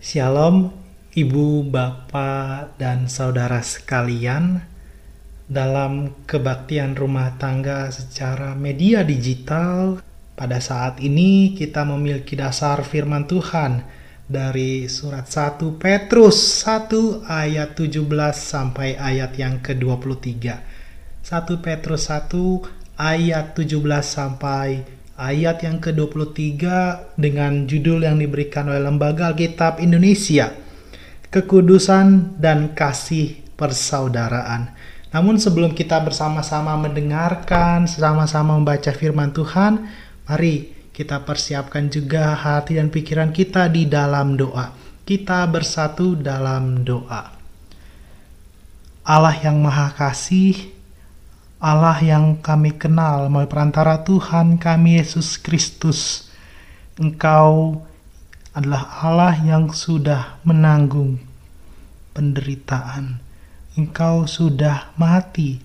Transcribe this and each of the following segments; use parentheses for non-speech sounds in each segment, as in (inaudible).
Shalom, ibu, bapak, dan saudara sekalian. Dalam kebaktian rumah tangga secara media digital, pada saat ini kita memiliki dasar firman Tuhan dari surat 1 Petrus 1 ayat 17 sampai ayat yang ke-23. 1 Petrus 1 ayat 17 sampai ayat yang ke-23 dengan judul yang diberikan oleh Lembaga Alkitab Indonesia, Kekudusan dan Kasih Persaudaraan. Namun sebelum kita bersama-sama mendengarkan, sama-sama membaca firman Tuhan, mari kita persiapkan juga hati dan pikiran kita di dalam doa. Kita bersatu dalam doa. Allah yang Maha Kasih, Allah yang kami kenal melalui perantara Tuhan kami Yesus Kristus. Engkau adalah Allah yang sudah menanggung penderitaan engkau sudah mati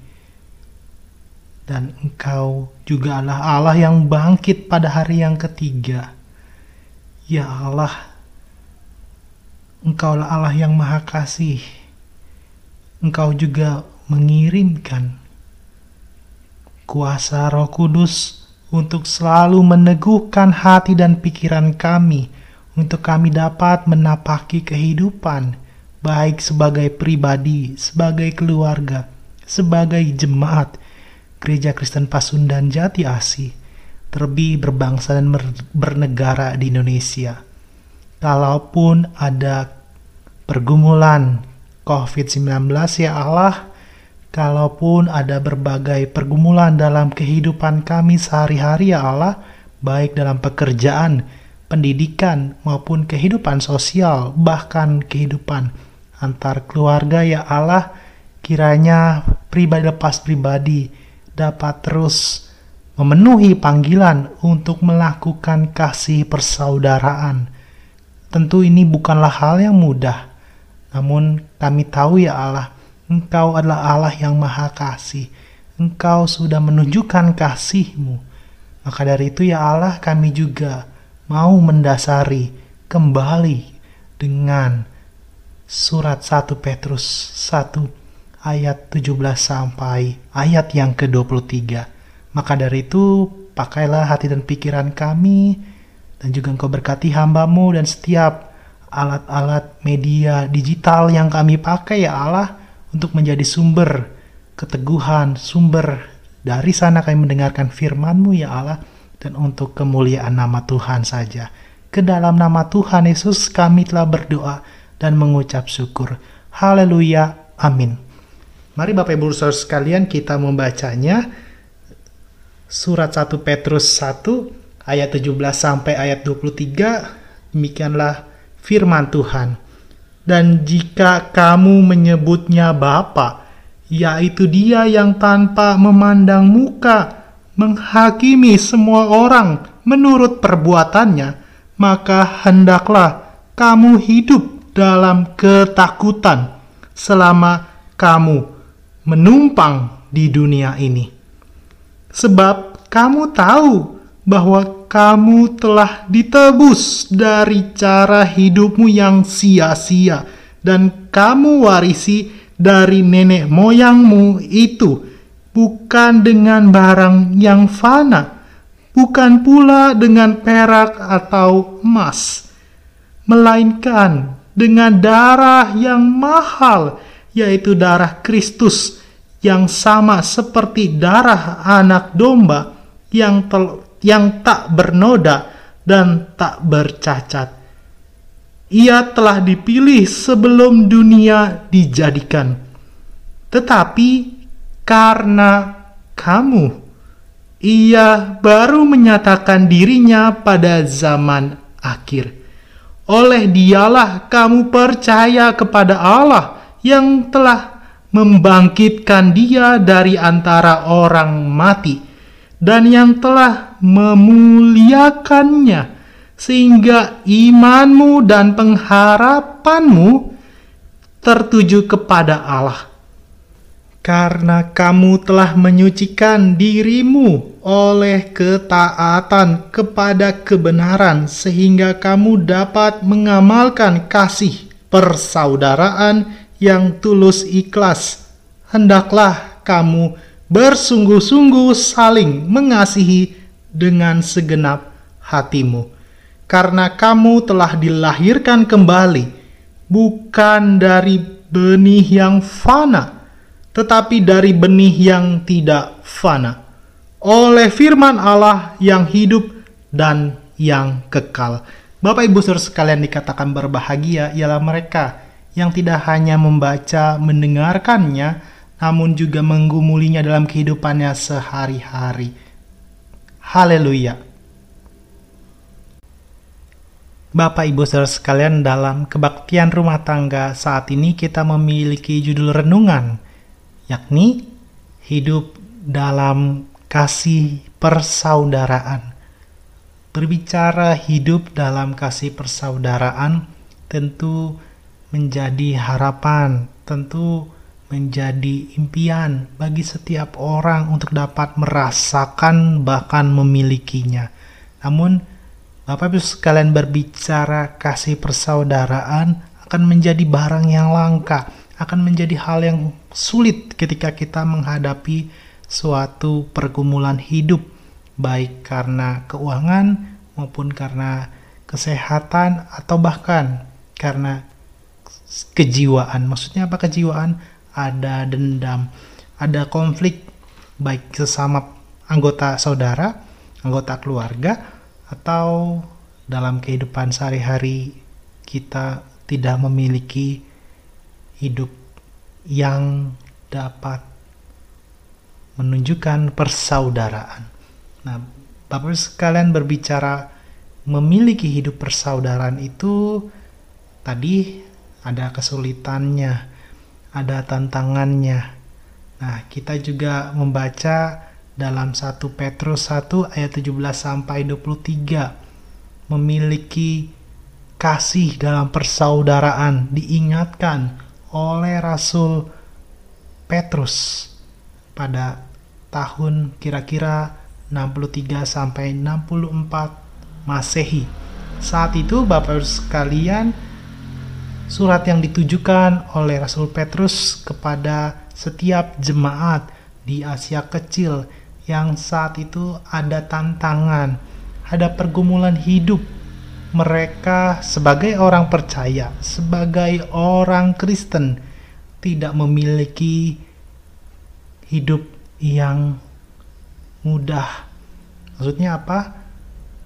dan engkau juga adalah Allah yang bangkit pada hari yang ketiga. Ya Allah, Engkaulah Allah yang maha kasih. Engkau juga mengirimkan kuasa roh kudus untuk selalu meneguhkan hati dan pikiran kami, untuk kami dapat menapaki kehidupan, baik sebagai pribadi, sebagai keluarga, sebagai jemaat Gereja Kristen Pasundan Jati Asi, terlebih berbangsa dan bernegara di Indonesia. Kalaupun ada pergumulan COVID-19 ya Allah, kalaupun ada berbagai pergumulan dalam kehidupan kami sehari-hari ya Allah, baik dalam pekerjaan, pendidikan, maupun kehidupan sosial, bahkan kehidupan antar keluarga ya Allah kiranya pribadi lepas pribadi dapat terus memenuhi panggilan untuk melakukan kasih persaudaraan. Tentu ini bukanlah hal yang mudah, namun kami tahu ya Allah, Engkau adalah Allah yang maha kasih. Engkau sudah menunjukkan kasih-Mu. Maka dari itu ya Allah kami juga mau mendasari kembali dengan surat 1 Petrus 1 ayat 17 sampai ayat yang ke-23. Maka dari itu, pakailah hati dan pikiran kami dan juga engkau berkati hambamu dan setiap alat-alat media digital yang kami pakai ya Allah untuk menjadi sumber keteguhan, sumber dari sana kami mendengarkan firman-Mu ya Allah dan untuk kemuliaan nama Tuhan saja. Ke dalam nama Tuhan Yesus kami telah berdoa dan mengucap syukur. Haleluya. Amin. Mari Bapak Ibu Saudara sekalian kita membacanya. Surat 1 Petrus 1 ayat 17 sampai ayat 23. Demikianlah firman Tuhan. Dan jika kamu menyebutnya Bapa, yaitu dia yang tanpa memandang muka menghakimi semua orang menurut perbuatannya, maka hendaklah kamu hidup dalam ketakutan selama kamu menumpang di dunia ini. Sebab kamu tahu bahwa kamu telah ditebus dari cara hidupmu yang sia-sia dan kamu warisi dari nenek moyangmu itu bukan dengan barang yang fana, bukan pula dengan perak atau emas, melainkan dengan darah yang mahal, yaitu darah Kristus yang sama seperti darah anak domba yang yang tak bernoda dan tak bercacat. Ia telah dipilih sebelum dunia dijadikan. Tetapi karena kamu, ia baru menyatakan dirinya pada zaman akhir oleh dialah kamu percaya kepada Allah yang telah membangkitkan dia dari antara orang mati dan yang telah memuliakannya sehingga imanmu dan pengharapanmu tertuju kepada Allah. karena kamu telah menyucikan dirimu oleh ketaatan kepada kebenaran, sehingga kamu dapat mengamalkan kasih persaudaraan yang tulus ikhlas. Hendaklah kamu bersungguh-sungguh saling mengasihi dengan segenap hatimu, karena kamu telah dilahirkan kembali, bukan dari benih yang fana tetapi dari benih yang tidak fana, oleh firman Allah yang hidup dan yang kekal. Bapak Ibu Saudara sekalian dikatakan berbahagia ialah mereka yang tidak hanya membaca, mendengarkannya, namun juga menggumulinya dalam kehidupannya sehari-hari. Haleluya. Bapak Ibu Saudara sekalian dalam kebaktian rumah tangga saat ini kita memiliki judul renungan yakni hidup dalam kasih persaudaraan. Berbicara hidup dalam kasih persaudaraan tentu menjadi harapan, tentu menjadi impian bagi setiap orang untuk dapat merasakan bahkan memilikinya. Namun Bapak Ibu sekalian berbicara kasih persaudaraan akan menjadi barang yang langka, akan menjadi hal yang sulit ketika kita menghadapi suatu pergumulan hidup, baik karena keuangan maupun karena kesehatan atau bahkan karena kejiwaan. Maksudnya apa kejiwaan? Ada dendam, ada konflik baik sesama anggota saudara, anggota keluarga atau dalam kehidupan sehari-hari kita tidak memiliki hidup yang dapat menunjukkan persaudaraan. Nah, Bapak sekalian berbicara memiliki hidup persaudaraan itu tadi ada kesulitannya, ada tantangannya. Nah, kita juga membaca dalam 1 Petrus 1 ayat 17 sampai 23 memiliki kasih dalam persaudaraan diingatkan oleh Rasul Petrus pada tahun kira-kira 63 sampai 64 Masehi. Saat itu Bapak sekalian surat yang ditujukan oleh Rasul Petrus kepada setiap jemaat di Asia Kecil yang saat itu ada tantangan, ada pergumulan hidup mereka sebagai orang percaya, sebagai orang Kristen, tidak memiliki hidup yang mudah. Maksudnya apa?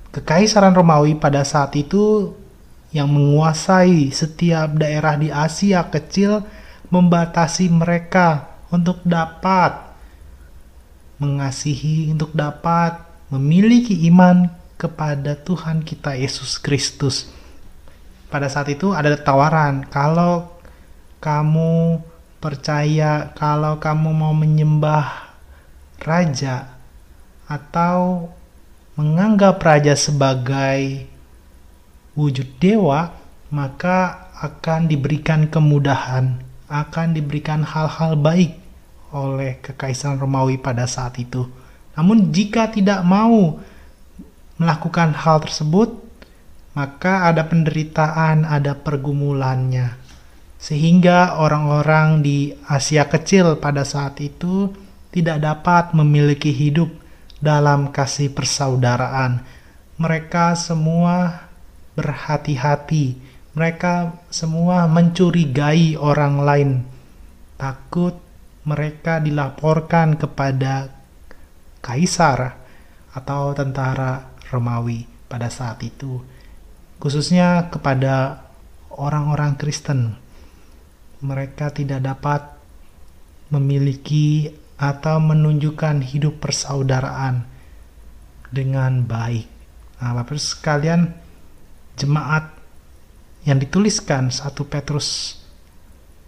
Kekaisaran Romawi pada saat itu yang menguasai setiap daerah di Asia kecil membatasi mereka untuk dapat mengasihi, untuk dapat memiliki iman kepada Tuhan kita Yesus Kristus. Pada saat itu ada tawaran, kalau kamu percaya, kalau kamu mau menyembah raja atau menganggap raja sebagai wujud dewa, maka akan diberikan kemudahan, akan diberikan hal-hal baik oleh kekaisaran Romawi pada saat itu. Namun jika tidak mau melakukan hal tersebut, maka ada penderitaan, ada pergumulannya. Sehingga orang-orang di Asia Kecil pada saat itu tidak dapat memiliki hidup dalam kasih persaudaraan. Mereka semua berhati-hati, mereka semua mencurigai orang lain. Takut mereka dilaporkan kepada kaisar atau tentara Romawi pada saat itu, khususnya kepada orang-orang Kristen. Mereka tidak dapat memiliki atau menunjukkan hidup persaudaraan dengan baik. Nah, Bapak sekalian, jemaat yang dituliskan 1 Petrus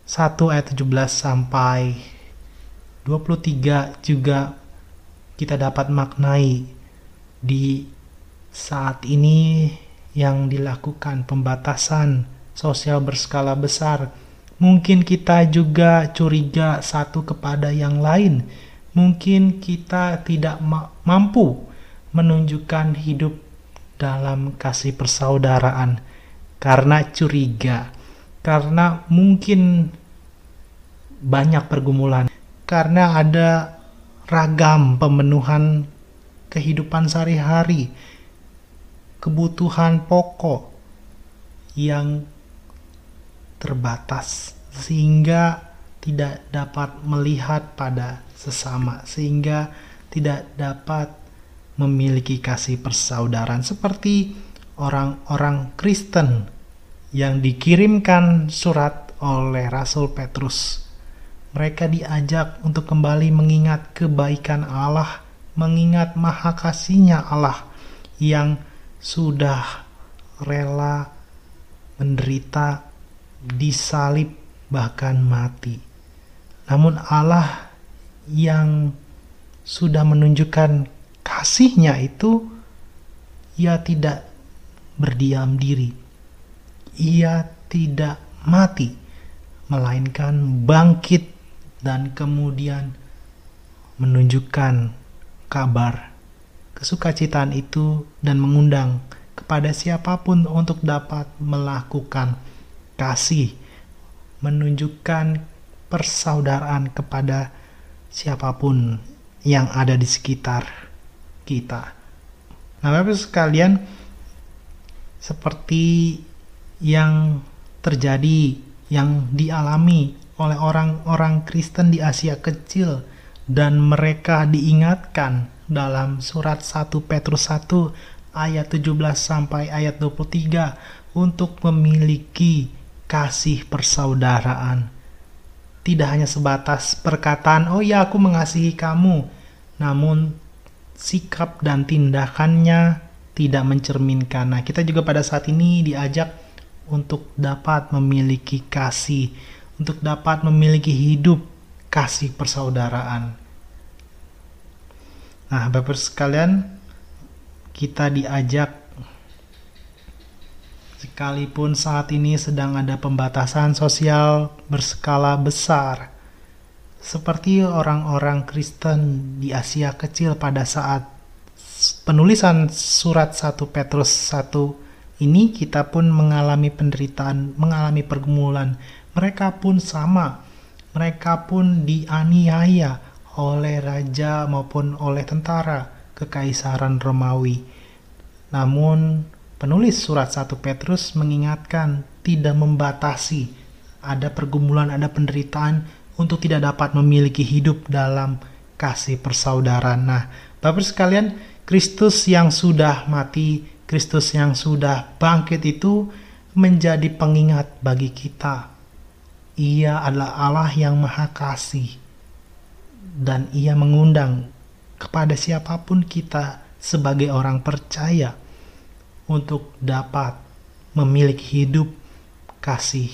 1 ayat 17 sampai 23 juga kita dapat maknai di saat ini yang dilakukan pembatasan sosial berskala besar Mungkin kita juga curiga satu kepada yang lain. Mungkin kita tidak ma mampu menunjukkan hidup dalam kasih persaudaraan. Karena curiga, karena mungkin banyak pergumulan, karena ada ragam pemenuhan kehidupan sehari-hari, kebutuhan pokok yang terbatas. Sehingga tidak dapat melihat pada sesama. Sehingga tidak dapat memiliki kasih persaudaraan seperti orang-orang Kristen yang dikirimkan surat oleh Rasul Petrus. Mereka diajak untuk kembali mengingat kebaikan Allah, mengingat maha kasihnya Allah yang sudah rela menderita disalib bahkan mati. Namun Allah yang sudah menunjukkan kasihnya itu ia tidak berdiam diri. Ia tidak mati, melainkan bangkit dan kemudian menunjukkan kabar kesukacitaan itu dan mengundang kepada siapa pun untuk dapat melakukan kasih, menunjukkan persaudaraan kepada siapa pun yang ada di sekitar kita. Nah, Bapak sekalian, seperti yang terjadi, yang dialami oleh orang-orang Kristen di Asia Kecil dan mereka diingatkan dalam surat 1 Petrus 1 ayat 17 sampai ayat 23 untuk memiliki kasih persaudaraan. Tidak hanya sebatas perkataan, "Oh ya, aku mengasihi kamu," namun sikap dan tindakannya tidak mencerminkan. Nah, kita juga pada saat ini diajak untuk dapat memiliki kasih, untuk dapat memiliki hidup kasih persaudaraan. Nah, Bapak sekalian, kita diajak Sekalipun saat ini sedang ada pembatasan sosial berskala besar, seperti orang-orang Kristen di Asia Kecil pada saat penulisan surat 1 Petrus 1 ini kita pun mengalami penderitaan, mengalami pergumulan. Mereka pun sama. Mereka pun dianiaya oleh raja maupun oleh tentara kekaisaran Romawi. Namun Penulis surat 1 Petrus mengingatkan tidak membatasi ada pergumulan, ada penderitaan untuk tidak dapat memiliki hidup dalam kasih persaudaraan. Nah, Bapak sekalian, Kristus yang sudah mati, Kristus yang sudah bangkit itu menjadi pengingat bagi kita. Ia adalah Allah yang maha kasih dan ia mengundang kepada siapa pun kita sebagai orang percaya untuk dapat memiliki hidup kasih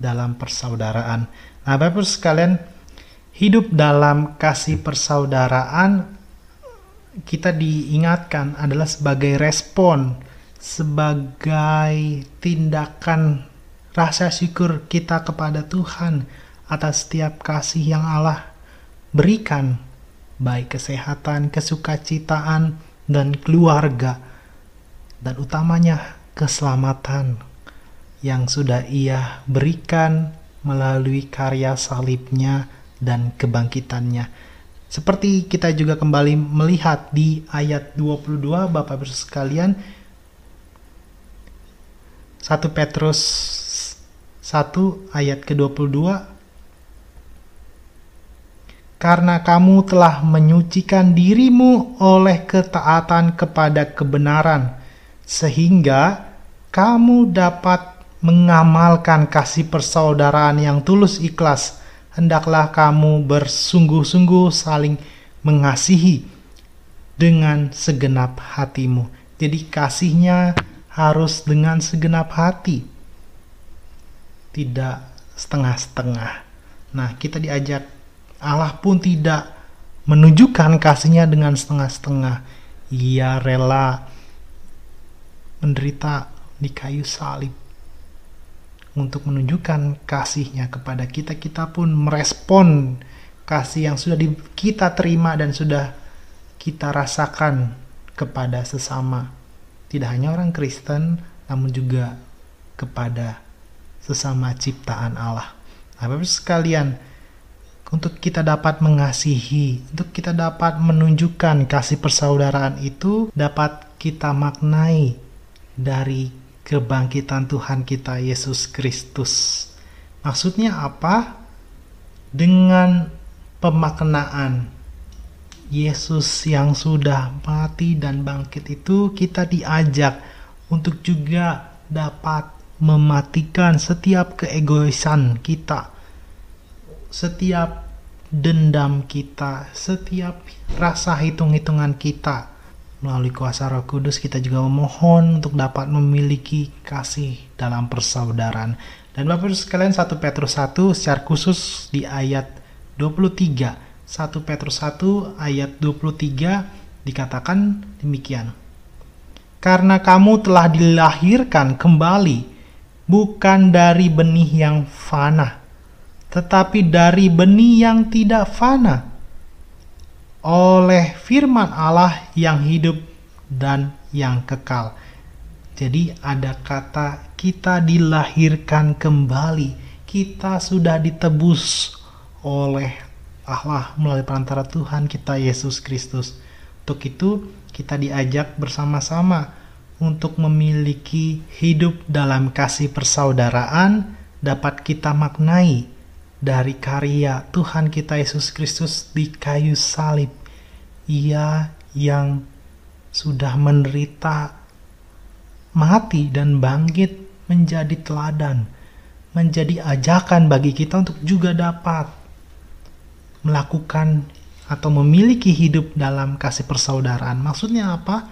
dalam persaudaraan. Nah, Bapak sekalian, hidup dalam kasih persaudaraan kita diingatkan adalah sebagai respon, sebagai tindakan rasa syukur kita kepada Tuhan atas setiap kasih yang Allah berikan, baik kesehatan, kesukacitaan, dan keluarga dan utamanya keselamatan yang sudah ia berikan melalui karya salibnya dan kebangkitannya. Seperti kita juga kembali melihat di ayat 22 Bapak Ibu sekalian 1 Petrus 1 ayat ke-22 karena kamu telah menyucikan dirimu oleh ketaatan kepada kebenaran sehingga kamu dapat mengamalkan kasih persaudaraan yang tulus ikhlas. Hendaklah kamu bersungguh-sungguh saling mengasihi dengan segenap hatimu. Jadi kasihnya harus dengan segenap hati. Tidak setengah-setengah. Nah, kita diajak Allah pun tidak menunjukkan kasihnya dengan setengah-setengah. Ia rela menderita di kayu salib untuk menunjukkan kasihnya kepada kita, kita pun merespon kasih yang sudah di, kita terima dan sudah kita rasakan kepada sesama. Tidak hanya orang Kristen, namun juga kepada sesama ciptaan Allah. Nah, Bapak sekalian, untuk kita dapat mengasihi, untuk kita dapat menunjukkan kasih persaudaraan itu dapat kita maknai dari kebangkitan Tuhan kita Yesus Kristus. Maksudnya apa? Dengan pemaknaan Yesus yang sudah mati dan bangkit itu kita diajak untuk juga dapat mematikan setiap keegoisan kita. Setiap dendam kita, setiap rasa hitung-hitungan kita Melalui kuasa roh kudus kita juga memohon untuk dapat memiliki kasih dalam persaudaraan. Dan Bapak Ibu sekalian 1 Petrus 1 secara khusus di ayat 23. 1 Petrus 1 ayat 23 dikatakan demikian. Karena kamu telah dilahirkan kembali bukan dari benih yang fana, tetapi dari benih yang tidak fana oleh firman Allah yang hidup dan yang kekal. Jadi ada kata kita dilahirkan kembali. Kita sudah ditebus oleh Allah melalui perantara Tuhan kita Yesus Kristus. Untuk itu kita diajak bersama-sama untuk memiliki hidup dalam kasih persaudaraan dapat kita maknai dari karya Tuhan kita Yesus Kristus di kayu salib. Ia yang sudah menderita, mati dan bangkit menjadi teladan, menjadi ajakan bagi kita untuk juga dapat melakukan atau memiliki hidup dalam kasih persaudaraan. Maksudnya apa?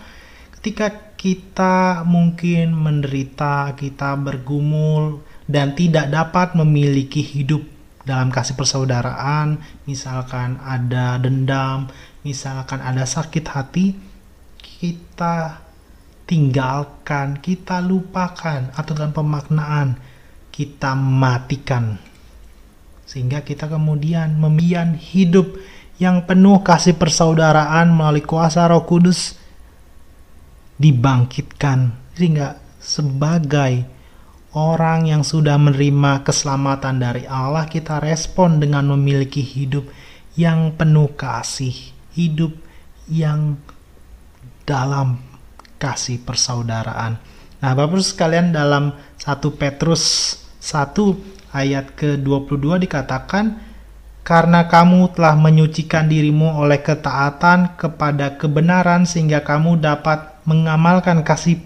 Ketika kita mungkin menderita, kita bergumul dan tidak dapat memiliki hidup dalam kasih persaudaraan, misalkan ada dendam, misalkan ada sakit hati, kita tinggalkan, kita lupakan, atau dalam pemaknaan kita matikan. Sehingga kita kemudian membian hidup yang penuh kasih persaudaraan melalui kuasa roh kudus dibangkitkan. Sehingga sebagai orang yang sudah menerima keselamatan dari Allah, kita respon dengan memiliki hidup yang penuh kasih, hidup yang dalam kasih persaudaraan. Nah, Bapak sekalian dalam 1 Petrus 1 ayat ke-22 dikatakan karena kamu telah menyucikan dirimu oleh ketaatan kepada kebenaran sehingga kamu dapat mengamalkan kasih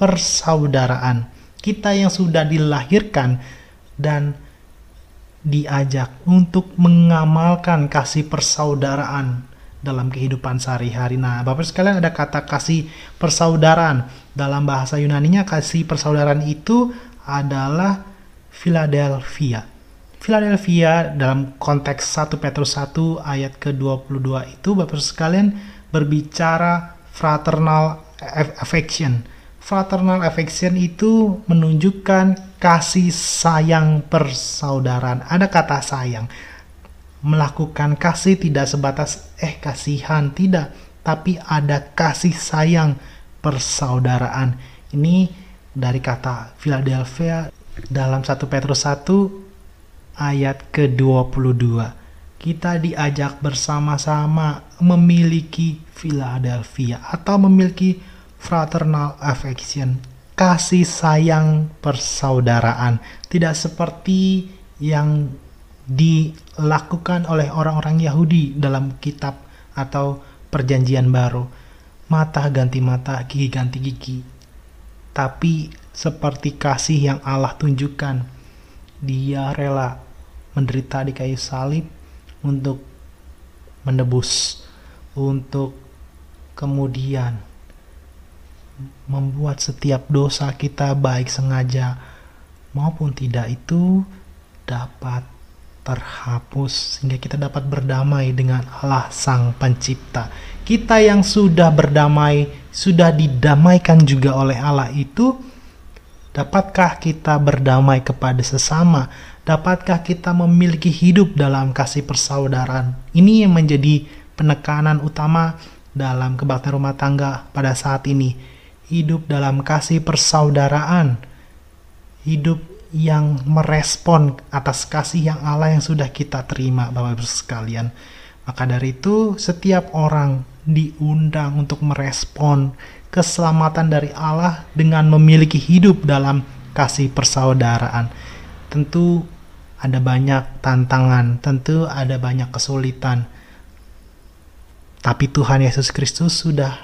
persaudaraan kita yang sudah dilahirkan dan diajak untuk mengamalkan kasih persaudaraan dalam kehidupan sehari-hari. Nah, Bapak sekalian ada kata kasih persaudaraan. Dalam bahasa Yunaninya kasih persaudaraan itu adalah Philadelphia. Philadelphia dalam konteks 1 Petrus 1 ayat ke-22 itu Bapak sekalian berbicara fraternal affection fraternal affection itu menunjukkan kasih sayang persaudaraan. Ada kata sayang. Melakukan kasih tidak sebatas eh kasihan, tidak, tapi ada kasih sayang persaudaraan. Ini dari kata Philadelphia dalam 1 Petrus 1 ayat ke-22. Kita diajak bersama-sama memiliki Philadelphia atau memiliki fraternal affection, kasih sayang persaudaraan, tidak seperti yang dilakukan oleh orang-orang Yahudi dalam kitab atau perjanjian baru. Mata ganti mata, gigi ganti gigi. Tapi seperti kasih yang Allah tunjukkan, dia rela menderita di kayu salib untuk menebus, untuk kemudian membuat setiap dosa kita baik sengaja maupun tidak itu dapat terhapus sehingga kita dapat berdamai dengan Allah Sang Pencipta. Kita yang sudah berdamai, sudah didamaikan juga oleh Allah itu Dapatkah kita berdamai kepada sesama? Dapatkah kita memiliki hidup dalam kasih persaudaraan? Ini yang menjadi penekanan utama dalam kebaktian rumah tangga pada saat ini. Hidup dalam kasih persaudaraan. Hidup yang merespon atas kasih yang Allah yang sudah kita terima, Bapak Ibu sekalian. Maka dari itu, setiap orang diundang untuk merespon keselamatan dari Allah dengan memiliki hidup dalam kasih persaudaraan. Tentu ada banyak tantangan, tentu ada banyak kesulitan. Tapi Tuhan Yesus Kristus sudah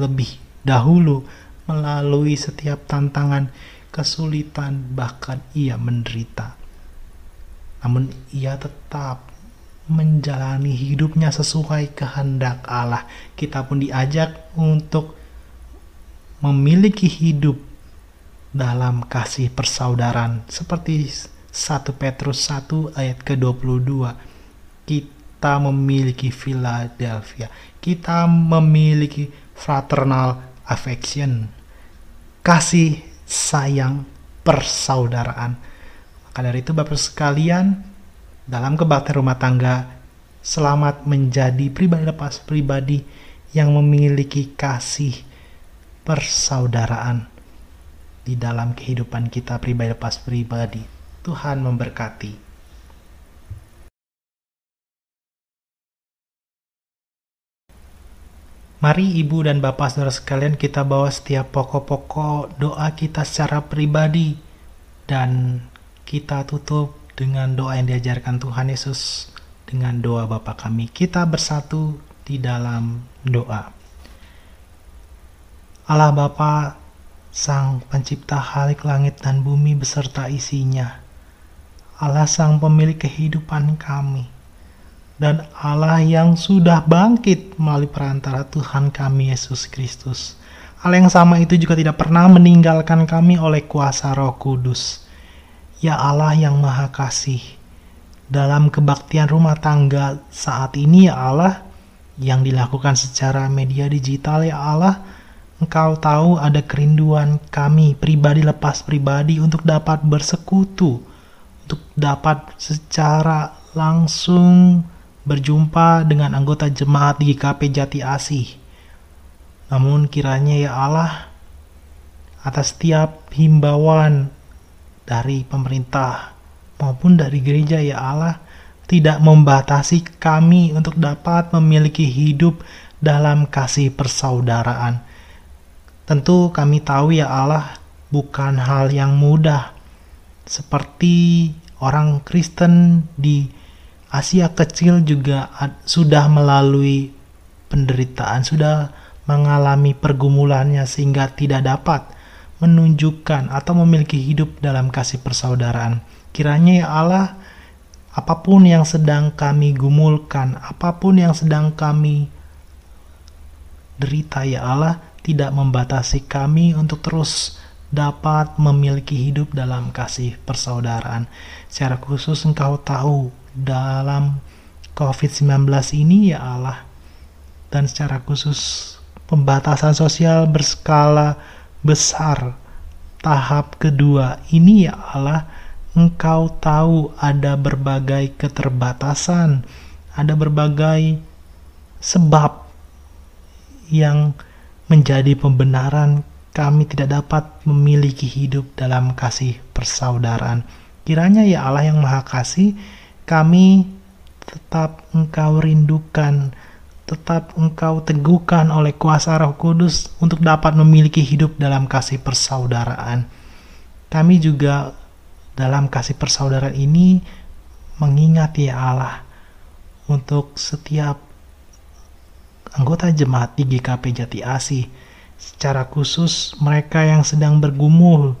lebih dahulu melalui setiap tantangan, kesulitan, bahkan ia menderita. Namun ia tetap menjalani hidupnya sesuai kehendak Allah. Kita pun diajak untuk memiliki hidup dalam kasih persaudaraan seperti 1 Petrus 1 ayat ke-22 kita memiliki Philadelphia kita memiliki fraternal affection kasih sayang persaudaraan maka dari itu Bapak sekalian dalam kebaktian rumah tangga selamat menjadi pribadi lepas pribadi yang memiliki kasih persaudaraan di dalam kehidupan kita pribadi lepas pribadi. Tuhan memberkati. Mari ibu dan bapak saudara sekalian kita bawa setiap pokok-pokok doa kita secara pribadi dan kita tutup dengan doa yang diajarkan Tuhan Yesus dengan doa Bapa kami. Kita bersatu di dalam doa. Allah Bapa, Sang Pencipta Halik Langit dan Bumi beserta isinya, Allah Sang Pemilik kehidupan kami, dan Allah yang sudah bangkit melalui perantara Tuhan kami Yesus Kristus. Allah yang sama itu juga tidak pernah meninggalkan kami oleh kuasa Roh Kudus. Ya Allah yang Maha Kasih, dalam kebaktian rumah tangga saat ini ya Allah, yang dilakukan secara media digital ya Allah, Engkau tahu ada kerinduan kami pribadi lepas pribadi untuk dapat bersekutu, untuk dapat secara langsung berjumpa dengan anggota jemaat di GKP Jati Asih. Namun kiranya ya Allah, atas setiap himbauan dari pemerintah maupun dari gereja ya Allah, tidak membatasi kami untuk dapat memiliki hidup dalam kasih persaudaraan Tentu kami tahu ya Allah bukan hal yang mudah. Seperti orang Kristen di Asia kecil juga sudah melalui penderitaan, sudah mengalami pergumulannya sehingga tidak dapat menunjukkan atau memiliki hidup dalam kasih persaudaraan. Kiranya ya Allah, apa pun yang sedang kami gumulkan, apa pun yang sedang kami derita ya Allah, tidak membatasi kami untuk terus dapat memiliki hidup dalam kasih persaudaraan. Secara khusus engkau tahu dalam COVID-19 ini ya Allah. Dan secara khusus pembatasan sosial berskala besar tahap kedua ini ya Allah engkau tahu ada berbagai keterbatasan, ada berbagai sebab yang menjadi pembenaran kami tidak dapat memiliki hidup dalam kasih persaudaraan. Kiranya ya Allah yang Maha Kasih, kami tetap Engkau rindukan, tetap Engkau teguhkan oleh kuasa Roh Kudus untuk dapat memiliki hidup dalam kasih persaudaraan. Kami juga dalam kasih persaudaraan ini mengingat ya Allah untuk setiap anggota jemaat di GKP Jati Asih, secara khusus mereka yang sedang bergumul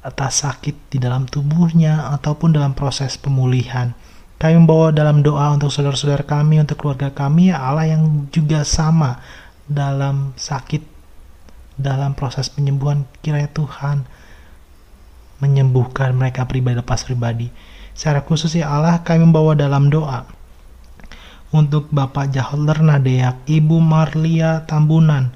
atas sakit di dalam tubuhnya ataupun dalam proses pemulihan. Kami membawa dalam doa untuk saudara-saudara kami, untuk keluarga kami, ya Allah yang juga sama dalam sakit, dalam proses penyembuhan, kiranya Tuhan menyembuhkan mereka pribadi lepas pribadi. Secara khusus ya Allah, kami membawa dalam doa untuk Bapak Jaholer Nadeak, Ibu Marlia Tambunan.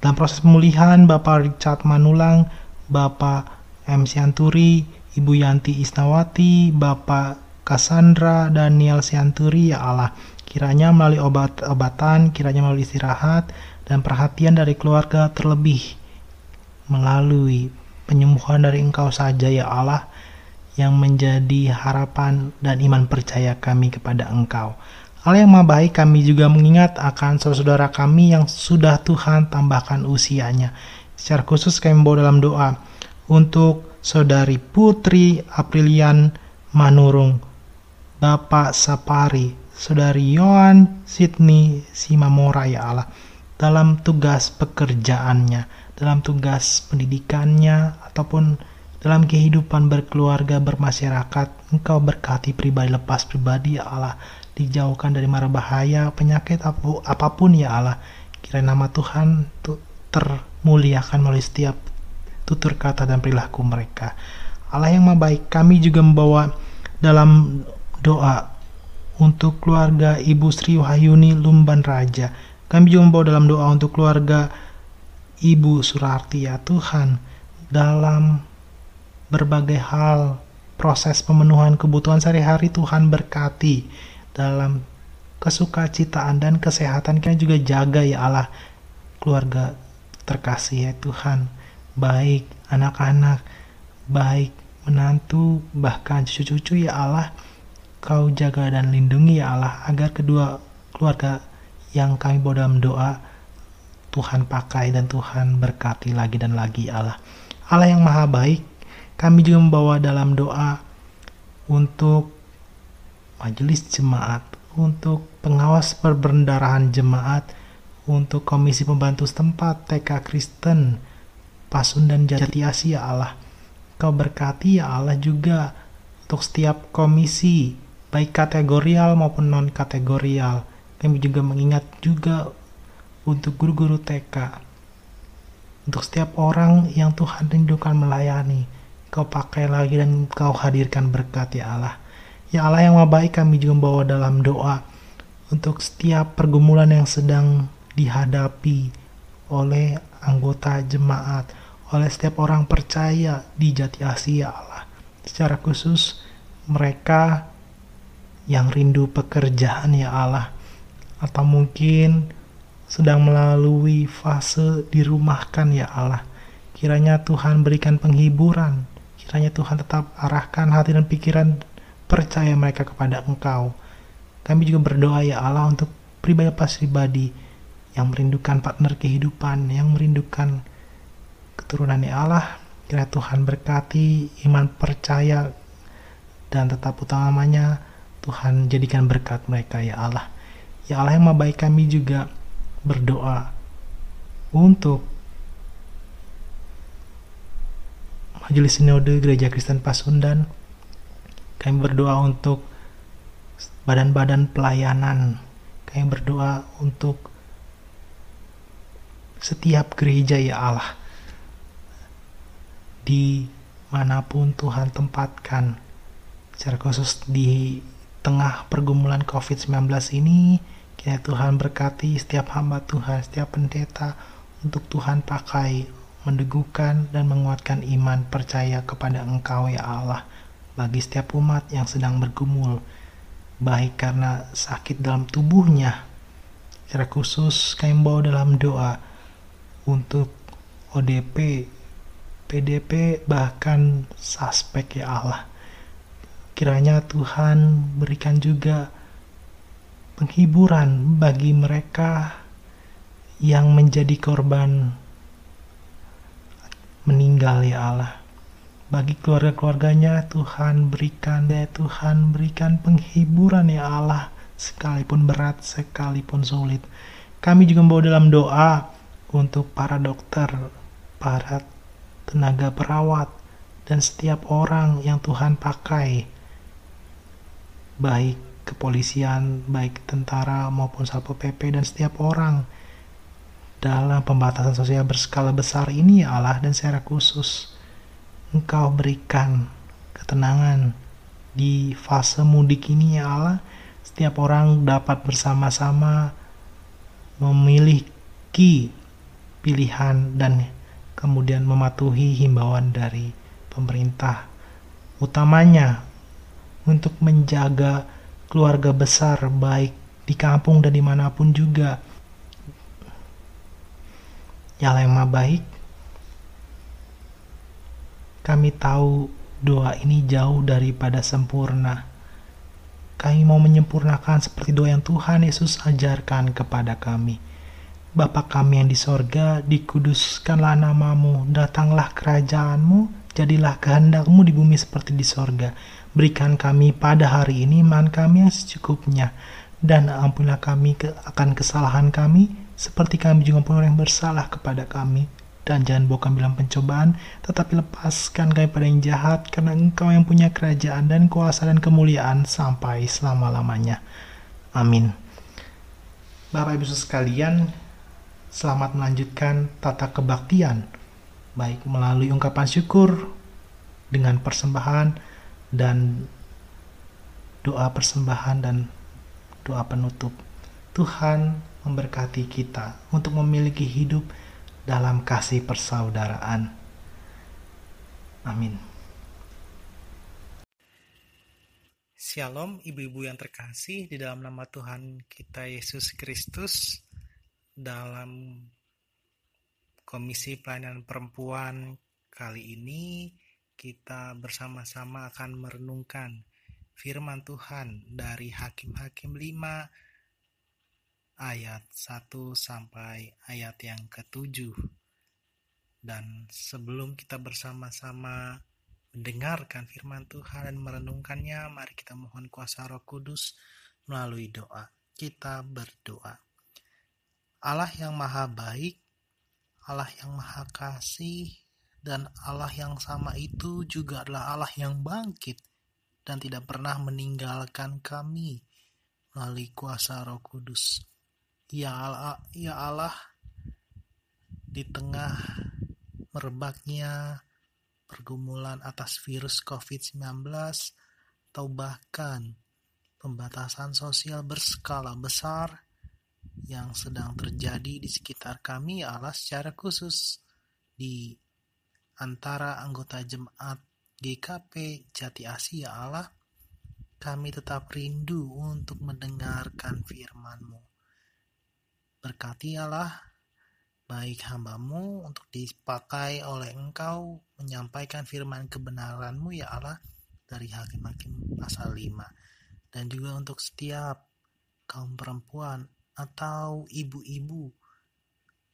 Dalam proses pemulihan, Bapak Richard Manulang Bapak M. Sianturi, Ibu Yanti Isnawati, Bapak Cassandra Daniel Sianturi, ya Allah. Kiranya melalui obat-obatan, kiranya melalui istirahat, dan perhatian dari keluarga terlebih melalui penyembuhan dari Engkau saja ya Allah yang menjadi harapan dan iman percaya kami kepada Engkau. Allah yang maha baik kami juga mengingat akan saudara-saudara kami yang sudah Tuhan tambahkan usianya. Secara khusus kami membawa dalam doa untuk saudari Putri Aprilian Manurung, Bapak Sapari, saudari Yohan Sidney Simamora ya Allah. Dalam tugas pekerjaannya, dalam tugas pendidikannya ataupun dalam kehidupan berkeluarga bermasyarakat engkau berkati pribadi lepas pribadi ya Allah. Dijauhkan dari mara bahaya penyakit apa pun ya Allah. Kira nama Tuhan termuliakan melalui setiap tutur kata dan perilaku mereka. Allah yang maha baik kami juga membawa dalam doa untuk keluarga Ibu Sri Wahyuni Lumban Raja kami juga membawa dalam doa untuk keluarga Ibu Surarti ya Tuhan dalam berbagai hal proses pemenuhan kebutuhan sehari-hari Tuhan berkati dalam kesukacitaan dan kesehatan. Kita juga jaga ya Allah keluarga terkasih ya Tuhan. Baik anak-anak baik menantu bahkan cucu-cucu ya Allah kau jaga dan lindungi ya Allah agar kedua keluarga yang kami bawa dalam doa Tuhan pakai dan Tuhan berkati lagi dan lagi ya Allah Allah yang maha baik kami juga membawa dalam doa untuk majelis jemaat, untuk pengawas perbendarahan jemaat, untuk komisi pembantu setempat TK Kristen, Pasundan Jati Asia Allah. Kau berkati ya Allah juga untuk setiap komisi, baik kategorial maupun non kategorial. Kami juga mengingat juga untuk guru-guru TK, untuk setiap orang yang Tuhan rindukan melayani. Kau pakai lagi dan kau hadirkan berkat ya Allah. Ya Allah yang maha baik kami juga membawa dalam doa untuk setiap pergumulan yang sedang dihadapi oleh anggota jemaat, oleh setiap orang percaya di Jati Asia Allah. Secara khusus mereka yang rindu pekerjaan ya Allah atau mungkin sedang melalui fase dirumahkan ya Allah. Kiranya Tuhan berikan penghiburan, kiranya Tuhan tetap arahkan hati dan pikiran percaya mereka kepada Engkau. Kami juga berdoa ya Allah untuk pribadi pas pribadi yang merindukan partner kehidupan, yang merindukan keturunan ya Allah. Kira Tuhan berkati iman percaya dan tetap utamanya Tuhan jadikan berkat mereka ya Allah. Ya Allah yang maha baik kami juga berdoa untuk Majelis Sinode Gereja Kristen Pasundan kami berdoa untuk badan-badan pelayanan. Kami berdoa untuk setiap gereja ya Allah. Di mana pun Tuhan tempatkan. Secara khusus di tengah pergumulan COVID-19 ini, kiranya Tuhan berkati setiap hamba Tuhan, setiap pendeta untuk Tuhan pakai mendegukan dan menguatkan iman percaya kepada Engkau ya Allah bagi setiap umat yang sedang bergumul, baik karena sakit dalam tubuhnya. Secara khusus kami bawa dalam doa untuk ODP, PDP, bahkan suspek ya Allah. Kiranya Tuhan berikan juga penghiburan bagi mereka yang menjadi korban meninggal ya Allah. Bagi keluarga-keluarganya Tuhan berikan ya Tuhan berikan penghiburan ya Allah sekalipun berat sekalipun sulit. Kami juga membawa dalam doa untuk para dokter para tenaga perawat dan setiap orang yang Tuhan pakai baik kepolisian baik tentara maupun satpol pp dan setiap orang dalam pembatasan sosial berskala besar ini ya Allah dan secara khusus Engkau berikan ketenangan di fase mudik ini ya Allah. Setiap orang dapat bersama-sama memiliki pilihan dan kemudian mematuhi himbauan dari pemerintah, utamanya untuk menjaga keluarga besar baik di kampung dan di mana pun juga. Ya maha baik, kami tahu doa ini jauh daripada sempurna. Kami mau menyempurnakan seperti doa yang Tuhan Yesus ajarkan kepada kami. Bapa kami yang di sorga, dikuduskanlah namamu, datanglah kerajaanmu, jadilah kehendakmu di bumi seperti di sorga. Berikan kami pada hari ini iman kami yang secukupnya, dan ampunilah kami ke, akan kesalahan kami, seperti kami juga pun orang yang bersalah kepada kami. Dan jangan bawa kami dalam pencobaan, tetapi lepaskan kami pada yang jahat, karena engkau yang punya kerajaan dan kuasa dan kemuliaan sampai selama-lamanya. Amin. Bapak Ibu sekalian, selamat melanjutkan tata kebaktian, baik melalui ungkapan syukur dengan persembahan dan doa persembahan dan doa penutup. Tuhan memberkati kita untuk memiliki hidup dalam kasih persaudaraan. Amin. Shalom ibu-ibu yang terkasih di dalam nama Tuhan kita Yesus Kristus dalam Komisi Pelayanan Perempuan kali ini kita bersama-sama akan merenungkan firman Tuhan dari Hakim-hakim 5 ayat 1 sampai ayat yang ke-7. Dan sebelum kita bersama-sama mendengarkan firman Tuhan dan merenungkannya, mari kita mohon kuasa Roh Kudus melalui doa. Kita berdoa. Allah yang maha baik, Allah yang maha kasih, dan Allah yang sama itu juga adalah Allah yang bangkit dan tidak pernah meninggalkan kami melalui kuasa Roh Kudus. Ya Allah, ya Allah, di tengah merebaknya pergumulan atas virus COVID-19 atau bahkan pembatasan sosial berskala besar yang sedang terjadi di sekitar kami adalah secara khusus di antara anggota jemaat GKP Jati Asia Allah kami tetap rindu untuk mendengarkan firman-Mu. Berkati Allah, baik hambamu untuk dipakai oleh Engkau menyampaikan firman kebenaran-Mu ya Allah dari Hakim-Hakim pasal 5 dan juga untuk setiap kaum perempuan atau ibu-ibu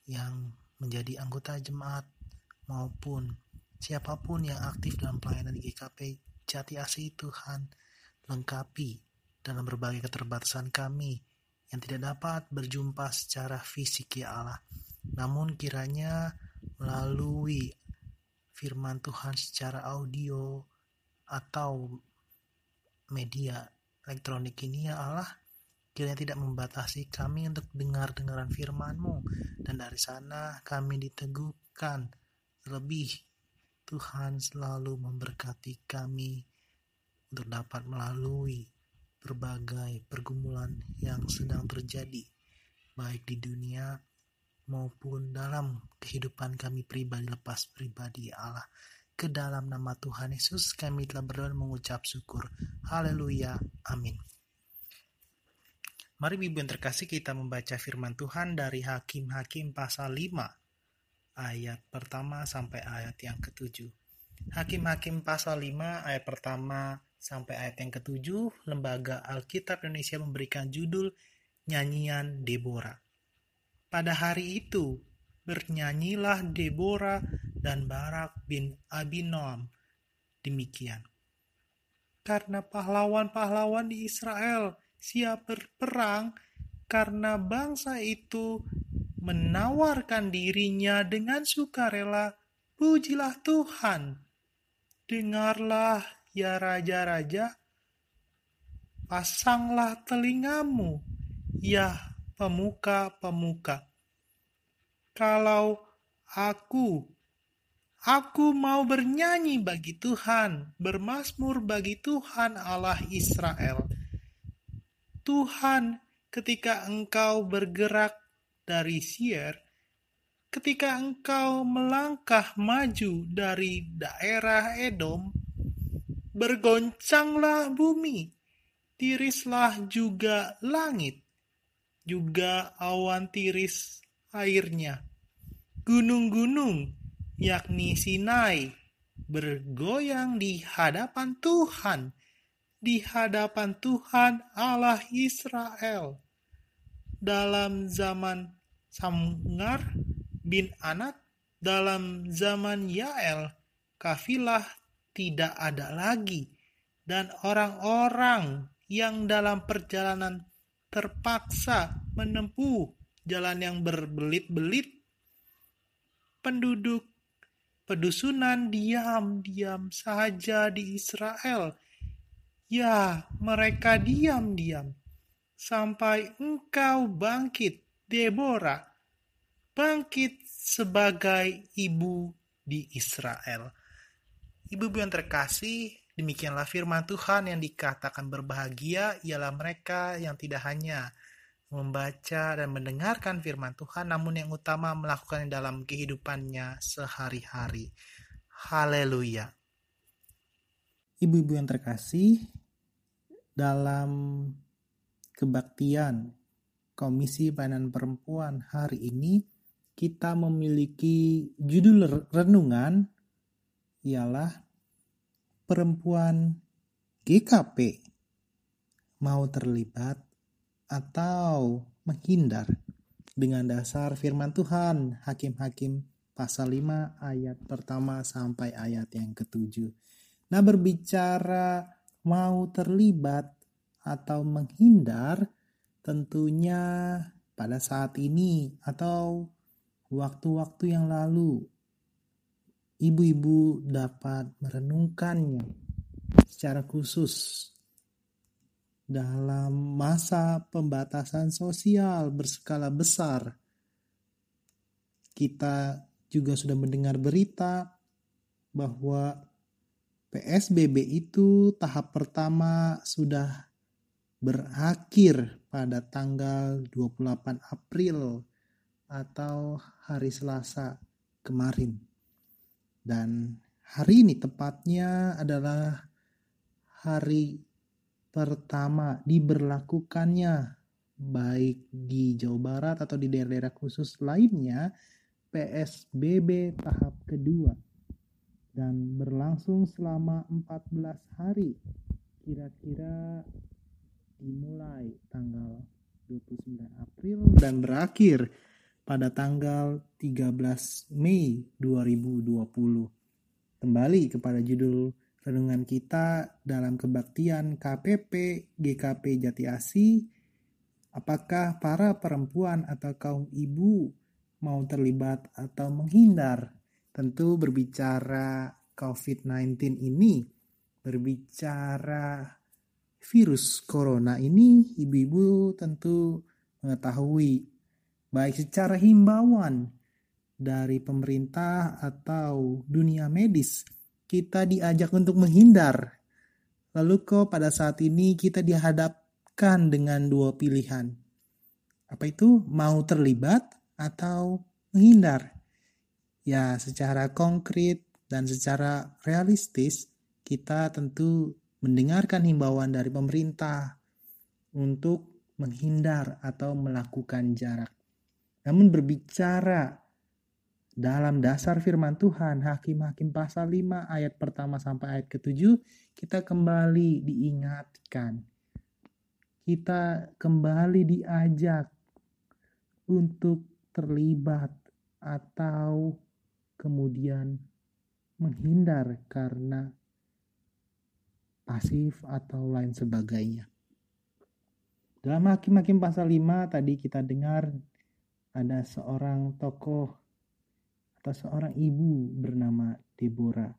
yang menjadi anggota jemaat maupun siapa pun yang aktif dalam pelayanan di GKP Jati Asih Tuhan lengkapi dalam berbagai keterbatasan kami yang tidak dapat berjumpa secara fisik ya Allah. Namun kiranya melalui firman Tuhan secara audio atau media elektronik ini ya Allah Kiranya tidak membatasi kami untuk dengar-dengaran firman-Mu. Dan dari sana kami diteguhkan. Lebih Tuhan selalu memberkati kami untuk dapat melalui berbagai pergumulan yang sedang terjadi. Baik di dunia maupun dalam kehidupan kami pribadi lepas pribadi Allah. Ke dalam nama Tuhan Yesus kami telah berdoa mengucap syukur. Haleluya. Amin. Mari Ibu yang terkasih kita membaca firman Tuhan dari Hakim-Hakim pasal 5 ayat pertama sampai ayat yang ketujuh. Hakim-Hakim pasal 5 ayat pertama sampai ayat yang ketujuh, Lembaga Alkitab Indonesia memberikan judul Nyanyian Deborah. Pada hari itu, bernyanyilah Deborah dan Barak bin Abinoam. Demikian. Karena pahlawan-pahlawan di Israel siap berperang karena bangsa itu menawarkan dirinya dengan sukarela. Pujilah Tuhan. Dengarlah ya raja-raja. Pasanglah telingamu, ya pemuka-pemuka. Kalau aku Aku mau bernyanyi bagi Tuhan, bermasmur bagi Tuhan Allah Israel. Tuhan, ketika engkau bergerak dari Sier, ketika engkau melangkah maju dari daerah Edom, bergoncanglah bumi, tirislah juga langit, juga awan tiris airnya. Gunung-gunung, yakni Sinai, bergoyang di hadapan Tuhan, di hadapan Tuhan Allah Israel. Dalam zaman Samgar, bin Anak dalam zaman Yael, kafilah tidak ada lagi, dan orang-orang yang dalam perjalanan terpaksa menempuh jalan yang berbelit-belit. Penduduk pedusunan diam-diam saja di Israel. Ya, mereka diam-diam sampai engkau bangkit, Deborah, bangkit sebagai ibu di Israel. Ibu-ibu yang terkasih, demikianlah firman Tuhan yang dikatakan berbahagia ialah mereka yang tidak hanya membaca dan mendengarkan firman Tuhan, namun yang utama melakukannya dalam kehidupannya sehari-hari. Haleluya. Ibu-ibu yang terkasih, dalam kebaktian Komisi Pelayanan Perempuan hari ini, kita memiliki judul renungan ialah perempuan GKP mau terlibat atau menghindar dengan dasar firman Tuhan Hakim-Hakim pasal 5 ayat pertama sampai ayat yang ketujuh. Nah berbicara mau terlibat atau menghindar tentunya pada saat ini atau waktu-waktu yang lalu, ibu-ibu dapat merenungkannya secara khusus dalam masa pembatasan sosial berskala besar. Kita juga sudah mendengar berita bahwa PSBB itu tahap pertama sudah berakhir pada tanggal 28 April atau hari Selasa kemarin. Dan hari ini tepatnya adalah hari pertama diberlakukannya baik di Jawa Barat atau di daerah-daerah khusus lainnya PSBB tahap kedua dan berlangsung selama 14 hari kira-kira dimulai tanggal 29 April dan berakhir pada tanggal 13 Mei 2020. Kembali kepada judul renungan kita dalam kebaktian KPP GKP Jati Asi, apakah para perempuan atau kaum ibu mau terlibat atau menghindar? Tentu berbicara COVID-19 ini, berbicara virus corona ini, ibu-ibu tentu mengetahui baik secara himbauan dari pemerintah atau dunia medis, kita diajak untuk menghindar. Lalu kok pada saat ini kita dihadapkan dengan dua pilihan. Apa itu? Mau terlibat atau menghindar? Ya, secara konkret dan secara realistis, kita tentu mendengarkan himbauan dari pemerintah untuk menghindar atau melakukan jarak. Namun berbicara dalam dasar firman Tuhan, Hakim-Hakim pasal 5 ayat pertama sampai ayat ke-7, kita kembali diingatkan. Kita kembali diajak untuk terlibat atau kemudian menghindar karena pasif atau lain sebagainya. Dalam Hakim-Hakim pasal 5 tadi kita dengar ada seorang tokoh atau seorang ibu bernama Deborah.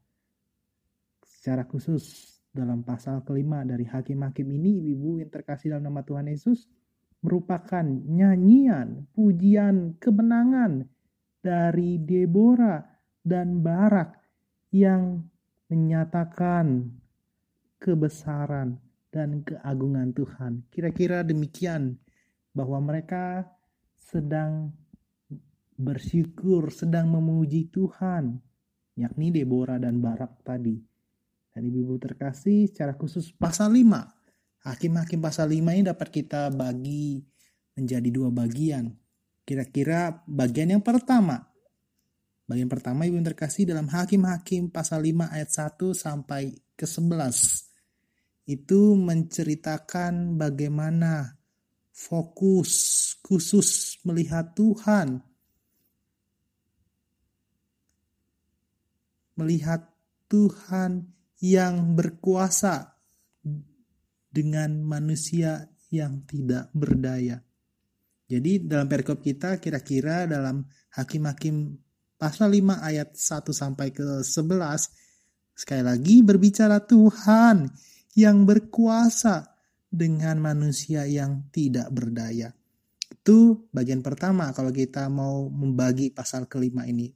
Secara khusus dalam pasal kelima dari hakim-hakim ini, ibu-ibu yang terkasih dalam nama Tuhan Yesus merupakan nyanyian, pujian, kemenangan dari Deborah dan Barak yang menyatakan kebesaran dan keagungan Tuhan. Kira-kira demikian bahwa mereka sedang bersyukur sedang memuji Tuhan, yakni Deborah dan Barak tadi. Dan ibu-ibu terkasih secara khusus pasal 5. Hakim-hakim pasal 5 ini dapat kita bagi menjadi dua bagian. Kira-kira bagian yang pertama. Bagian pertama ibu terkasih dalam Hakim-hakim pasal 5 ayat 1 sampai ke 11. Itu menceritakan bagaimana fokus khusus melihat Tuhan. Melihat Tuhan yang berkuasa dengan manusia yang tidak berdaya. Jadi dalam perikop kita kira-kira dalam Hakim-hakim pasal 5 ayat 1 sampai ke 11 sekali lagi berbicara Tuhan yang berkuasa dengan manusia yang tidak berdaya. Itu bagian pertama kalau kita mau membagi pasal kelima ini.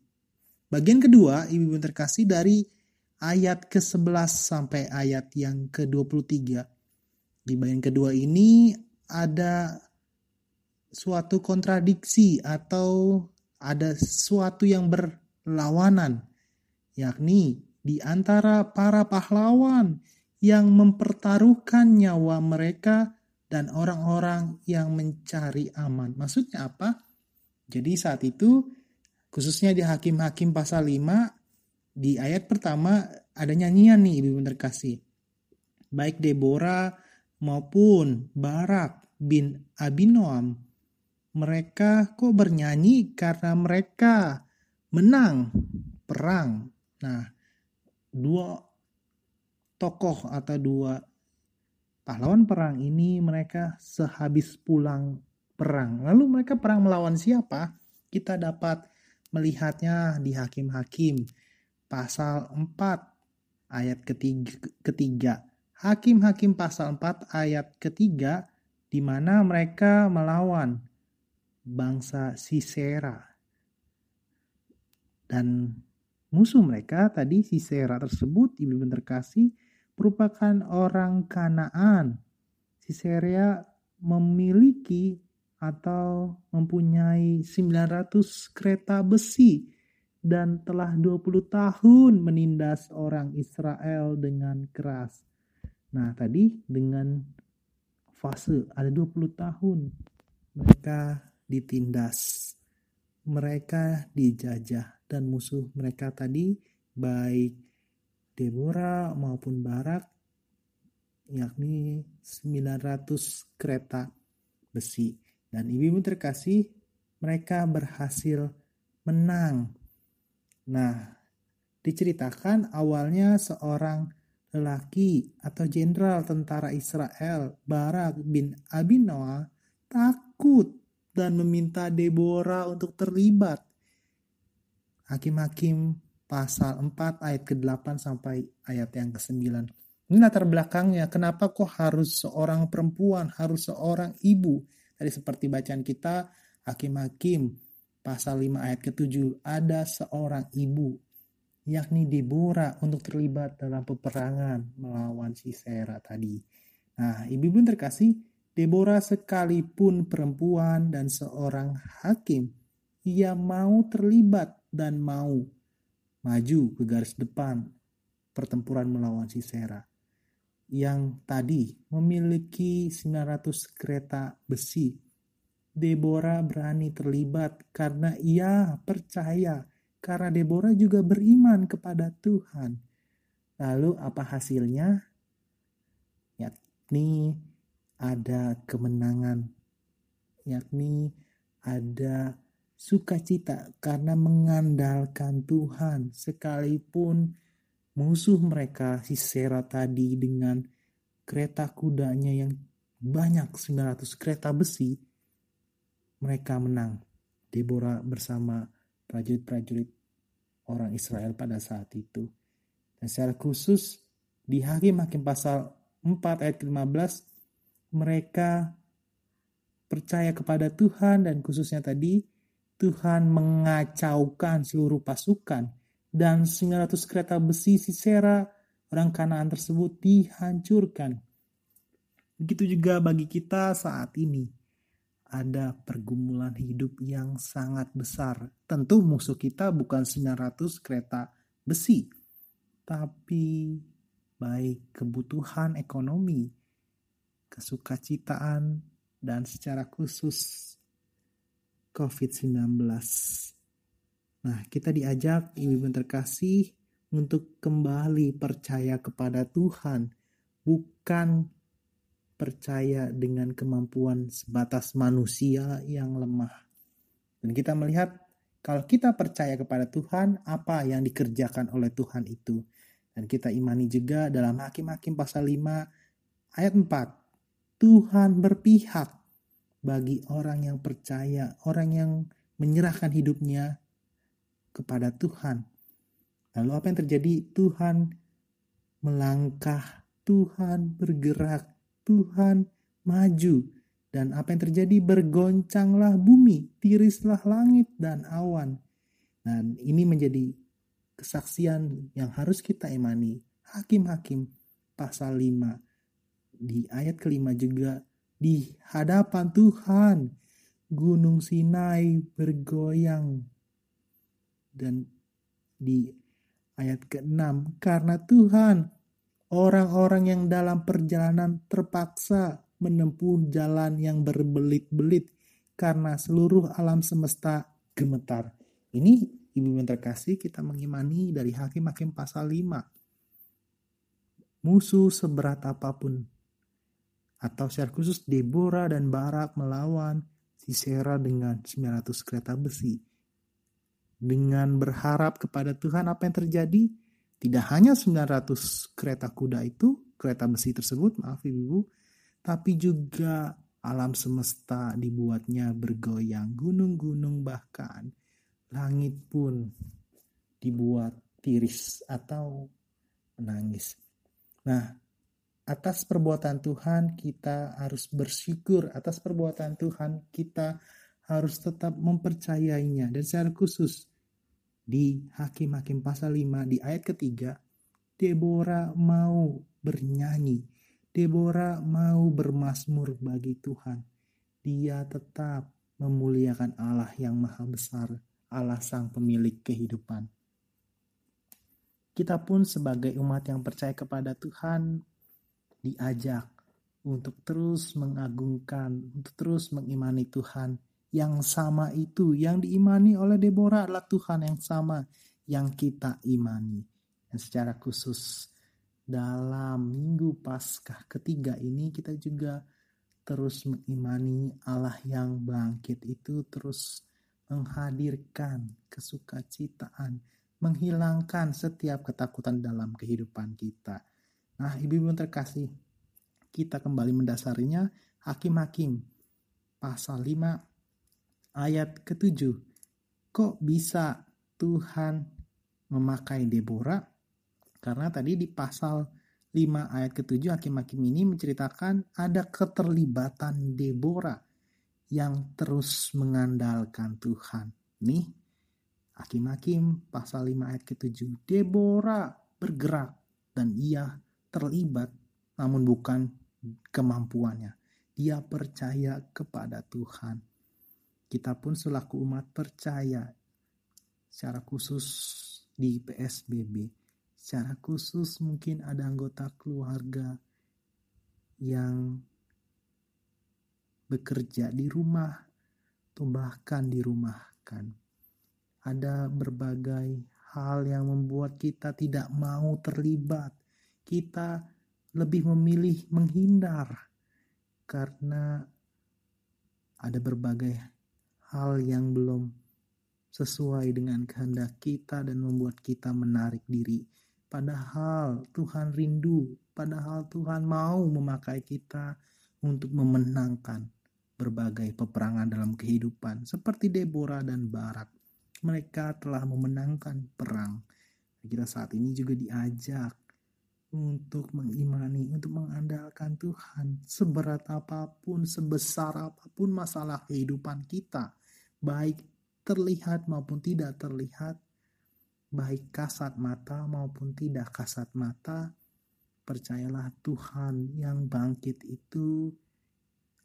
Bagian kedua, ibu-ibu terkasih dari ayat ke-11 sampai ayat yang ke-23. Di bagian kedua ini ada suatu kontradiksi atau ada sesuatu yang berlawanan, yakni di antara para pahlawan yang mempertaruhkan nyawa mereka dan orang-orang yang mencari aman. Maksudnya apa? Jadi saat itu khususnya di Hakim-Hakim pasal 5 di ayat pertama ada nyanyian nih ibu terkasih. Baik Deborah maupun Barak bin Abinoam mereka kok bernyanyi karena mereka menang perang. Nah, dua tokoh atau dua pahlawan perang ini mereka sehabis pulang perang. Lalu mereka perang melawan siapa? Kita dapat melihatnya di hakim-hakim pasal 4 ayat ketiga. Hakim-hakim pasal 4 ayat ketiga di mana mereka melawan bangsa Sisera. Dan musuh mereka tadi Sisera tersebut ibu terkasih merupakan orang Kanaan. Sisera memiliki atau mempunyai 900 kereta besi dan telah 20 tahun menindas orang Israel dengan keras. Nah, tadi dengan fase ada 20 tahun mereka ditindas. Mereka dijajah dan musuh mereka tadi baik Deborah maupun Barak yakni 900 kereta besi. Dan ibu-ibu terkasih, mereka berhasil menang Nah, diceritakan awalnya seorang lelaki atau jenderal tentara Israel, Barak bin Abinoa, takut dan meminta Deborah untuk terlibat. Hakim-hakim pasal 4 ayat ke-8 sampai ayat yang ke-9. Ini latar belakangnya, kenapa kok harus seorang perempuan, harus seorang ibu. Tadi seperti bacaan kita, hakim-hakim pasal 5 ayat ke-7 ada seorang ibu yakni Deborah untuk terlibat dalam peperangan melawan Sisera tadi. Nah, ibu-ibu terkasih, Deborah sekalipun perempuan dan seorang hakim, ia mau terlibat dan mau maju ke garis depan pertempuran melawan Sisera yang tadi memiliki 900 kereta besi Deborah berani terlibat karena ia percaya, karena Deborah juga beriman kepada Tuhan. Lalu apa hasilnya? Yakni ada kemenangan, yakni ada sukacita karena mengandalkan Tuhan sekalipun musuh mereka Sisera tadi dengan kereta kudanya yang banyak 900 kereta besi mereka menang. Deborah bersama prajurit-prajurit orang Israel pada saat itu. Dan secara khusus di Hakim-Hakim pasal 4 ayat 15 mereka percaya kepada Tuhan dan khususnya tadi Tuhan mengacaukan seluruh pasukan dan 900 kereta besi Sisera orang Kanaan tersebut dihancurkan. Begitu juga bagi kita saat ini ada pergumulan hidup yang sangat besar. Tentu musuh kita bukan 900 kereta besi, tapi baik kebutuhan ekonomi, kesukacitaan, dan secara khusus COVID-19. Nah, kita diajak ibu-ibu terkasih untuk kembali percaya kepada Tuhan, bukan percaya dengan kemampuan sebatas manusia yang lemah. Dan kita melihat kalau kita percaya kepada Tuhan, apa yang dikerjakan oleh Tuhan itu. Dan kita imani juga dalam Hakim-Hakim pasal 5 ayat 4. Tuhan berpihak bagi orang yang percaya, orang yang menyerahkan hidupnya kepada Tuhan. Lalu apa yang terjadi? Tuhan melangkah, Tuhan bergerak, Tuhan maju. Dan apa yang terjadi? Bergoncanglah bumi, tirislah langit dan awan. Dan ini menjadi kesaksian yang harus kita imani. Hakim-hakim pasal 5 di ayat kelima juga di hadapan Tuhan gunung Sinai bergoyang dan di ayat ke-6 karena Tuhan Orang-orang yang dalam perjalanan terpaksa menempuh jalan yang berbelit-belit karena seluruh alam semesta gemetar. Ini Ibu yang terkasih kita mengimani dari Hakim-Hakim pasal 5. Musuh seberat apa pun atau secara khusus Deborah dan Barak melawan Sisera dengan 900 kereta besi. Dengan berharap kepada Tuhan apa yang terjadi? Tidak hanya 900 kereta kuda itu, kereta besi tersebut, maaf ibu, tapi juga alam semesta dibuatnya bergoyang, gunung-gunung bahkan langit pun dibuat tiris atau menangis. Nah, atas perbuatan Tuhan kita harus bersyukur, atas perbuatan Tuhan kita harus tetap mempercayainya dan secara khusus di Hakim-Hakim pasal 5 di ayat ketiga, Deborah mau bernyanyi. Deborah mau bermasmur bagi Tuhan. Dia tetap memuliakan Allah yang maha besar, Allah sang pemilik kehidupan. Kita pun sebagai umat yang percaya kepada Tuhan diajak untuk terus mengagungkan, untuk terus mengimani Tuhan yang sama itu yang diimani oleh Deborah adalah Tuhan yang sama yang kita imani. Dan secara khusus dalam minggu Paskah ketiga ini kita juga terus mengimani Allah yang bangkit itu terus menghadirkan kesukacitaan, menghilangkan setiap ketakutan dalam kehidupan kita. Nah, ibu-ibu terkasih, kita kembali mendasarinya Hakim-hakim pasal 5 ayat ketujuh. Kok bisa Tuhan memakai Deborah? Karena tadi di pasal 5 ayat ketujuh hakim-hakim ini menceritakan ada keterlibatan Deborah yang terus mengandalkan Tuhan. Nih, hakim-hakim pasal 5 ayat ketujuh. Deborah bergerak dan ia terlibat namun bukan kemampuannya. Dia percaya kepada Tuhan kita pun selaku umat percaya secara khusus di PSBB, secara khusus mungkin ada anggota keluarga yang bekerja di rumah atau bahkan dirumahkan. Ada berbagai hal yang membuat kita tidak mau terlibat. Kita lebih memilih menghindar karena ada berbagai hal yang belum sesuai dengan kehendak kita dan membuat kita menarik diri. Padahal Tuhan rindu, padahal Tuhan mau memakai kita untuk memenangkan berbagai peperangan dalam kehidupan seperti Deborah dan Barak. Mereka telah memenangkan perang. Kita saat ini juga diajak untuk mengimani, untuk mengandalkan Tuhan seberat apa pun, sebesar apa pun masalah kehidupan kita, baik terlihat maupun tidak terlihat, baik kasat mata maupun tidak kasat mata, percayalah Tuhan yang bangkit itu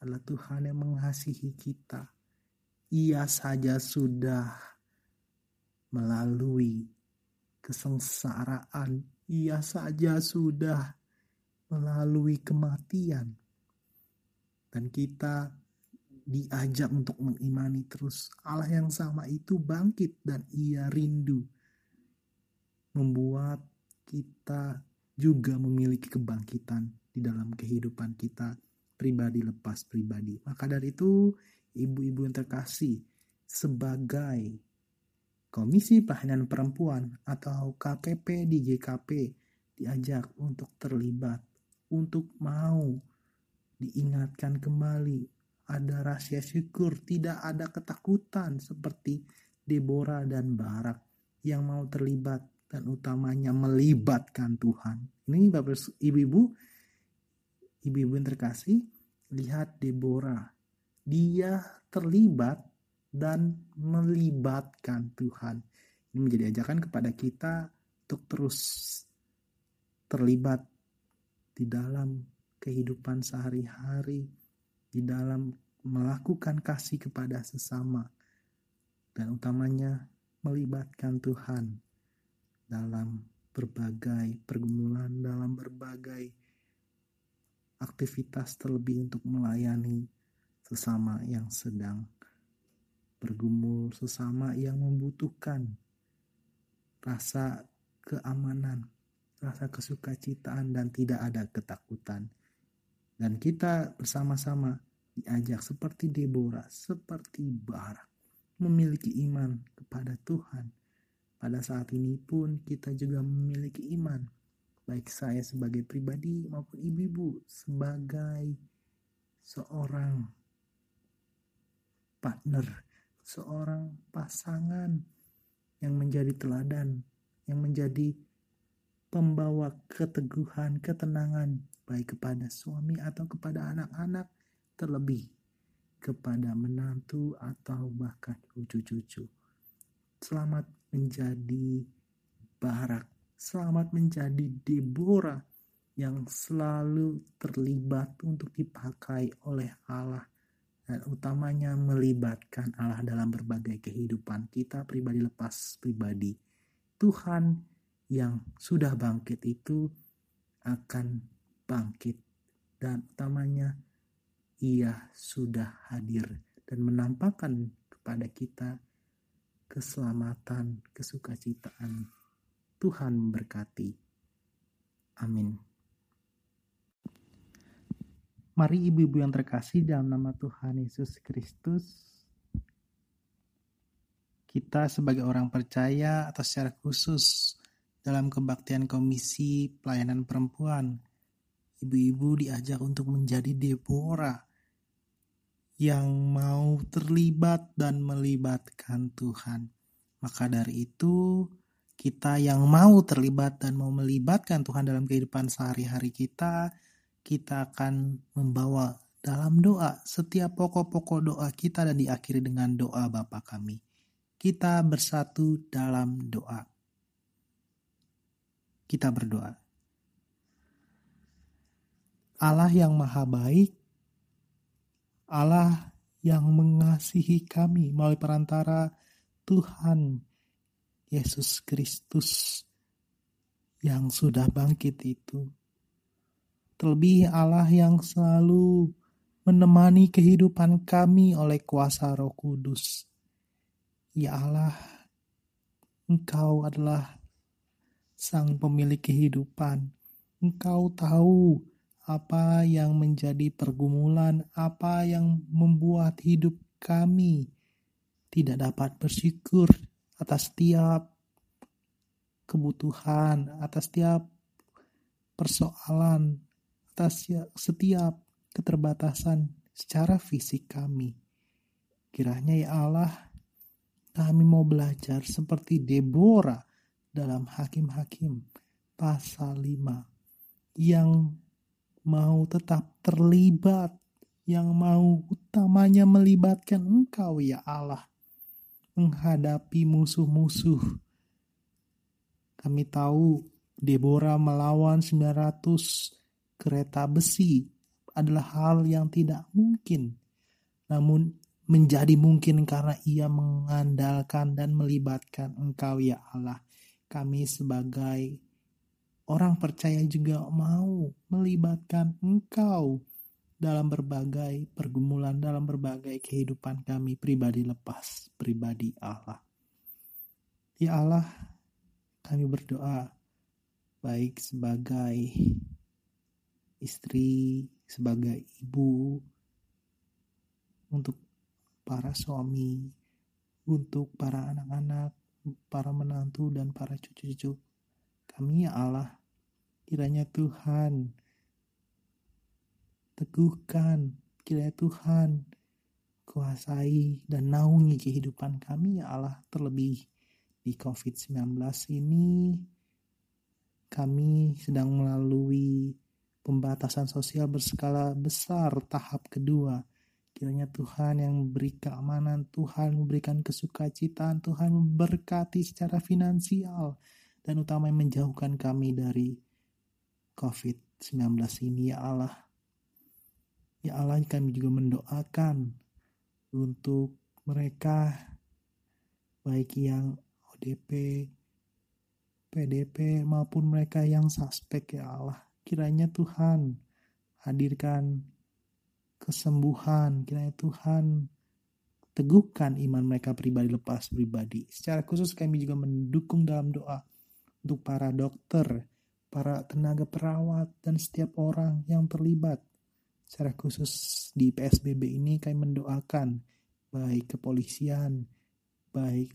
adalah Tuhan yang mengasihi kita. Ia saja sudah melalui kesengsaraan. Ia saja sudah melalui kematian. Dan kita diajak untuk mengimani terus Allah yang sama itu bangkit dan ia rindu membuat kita juga memiliki kebangkitan di dalam kehidupan kita pribadi lepas pribadi. Maka dari itu, ibu-ibu yang terkasih, sebagai Komisi Pelayanan Perempuan atau KPP di JKP diajak untuk terlibat, untuk mau diingatkan kembali ada rahasia syukur, tidak ada ketakutan seperti Deborah dan Barak yang mau terlibat dan utamanya melibatkan Tuhan. Ini Bapak Ibu-ibu, ibu-ibu yang terkasih, lihat Deborah. Dia terlibat dan melibatkan Tuhan. Ini menjadi ajakan kepada kita untuk terus terlibat di dalam kehidupan sehari-hari, di dalam melakukan kasih kepada sesama, dan utamanya melibatkan Tuhan dalam berbagai pergumulan, dalam berbagai aktivitas terlebih untuk melayani sesama yang sedang bergumul sesama yang membutuhkan rasa keamanan, rasa kesukacitaan dan tidak ada ketakutan. Dan kita bersama-sama diajak seperti Deborah, seperti Barak, memiliki iman kepada Tuhan. Pada saat ini pun kita juga memiliki iman, baik saya sebagai pribadi maupun ibu-ibu sebagai seorang partner seorang pasangan yang menjadi teladan, yang menjadi pembawa keteguhan, ketenangan, baik kepada suami atau kepada anak-anak, terlebih kepada menantu atau bahkan cucu-cucu. Selamat menjadi Barak, selamat menjadi Deborah yang selalu terlibat untuk dipakai oleh Allah dan utamanya melibatkan Allah dalam berbagai kehidupan kita pribadi lepas pribadi. Tuhan yang sudah bangkit itu akan bangkit dan utamanya ia sudah hadir dan menampakkan kepada kita keselamatan, kesukacitaan. Tuhan memberkati. Amin. Mari ibu-ibu yang terkasih dalam nama Tuhan Yesus Kristus, kita sebagai orang percaya atau secara khusus dalam kebaktian Komisi Pelayanan Perempuan, ibu-ibu diajak untuk menjadi Deborah yang mau terlibat dan melibatkan Tuhan. Maka dari itu, kita yang mau terlibat dan mau melibatkan Tuhan dalam kehidupan sehari-hari kita, kita akan membawa dalam doa setiap pokok-pokok doa kita dan diakhiri dengan doa Bapa kami. Kita bersatu dalam doa. Kita berdoa. Allah yang maha baik, Allah yang mengasihi kami melalui perantara Tuhan Yesus Kristus yang sudah bangkit itu Terlebih Allah yang selalu menemani kehidupan kami oleh kuasa roh kudus. Ya Allah, Engkau adalah sang pemilik kehidupan. Engkau tahu apa yang menjadi pergumulan, apa yang membuat hidup kami tidak dapat bersyukur atas setiap kebutuhan, atas setiap persoalan, atas ya, setiap keterbatasan secara fisik kami. Kiranya ya Allah, kami mau belajar seperti Deborah dalam Hakim-Hakim pasal 5 yang mau tetap terlibat, yang mau utamanya melibatkan Engkau ya Allah menghadapi musuh-musuh. Kami tahu Deborah melawan 900 kereta besi adalah hal yang tidak mungkin. Namun menjadi mungkin karena ia mengandalkan dan melibatkan engkau ya Allah. Kami sebagai orang percaya juga mau melibatkan engkau dalam berbagai pergumulan, dalam berbagai kehidupan kami pribadi lepas, pribadi Allah. Ya Allah, kami berdoa baik sebagai istri, sebagai ibu, untuk para suami, untuk para anak-anak, para menantu, dan para cucu-cucu kami ya Allah. Kiranya Tuhan teguhkan, kiranya Tuhan kuasai dan naungi kehidupan kami ya Allah terlebih di COVID-19 ini kami sedang melalui pembatasan sosial berskala besar tahap kedua Kiranya Tuhan yang memberi keamanan, Tuhan memberikan kesukacitaan, Tuhan memberkati secara finansial, dan utama yang menjauhkan kami dari COVID-19 ini ya Allah. Ya Allah kami juga mendoakan untuk mereka baik yang ODP, PDP maupun mereka yang suspek ya Allah. Kiranya Tuhan hadirkan kesembuhan. Kiranya Tuhan teguhkan iman mereka pribadi lepas pribadi. Secara khusus kami juga mendukung dalam doa untuk para dokter, para tenaga perawat, dan setiap orang yang terlibat. Secara khusus di PSBB ini kami mendoakan baik kepolisian, baik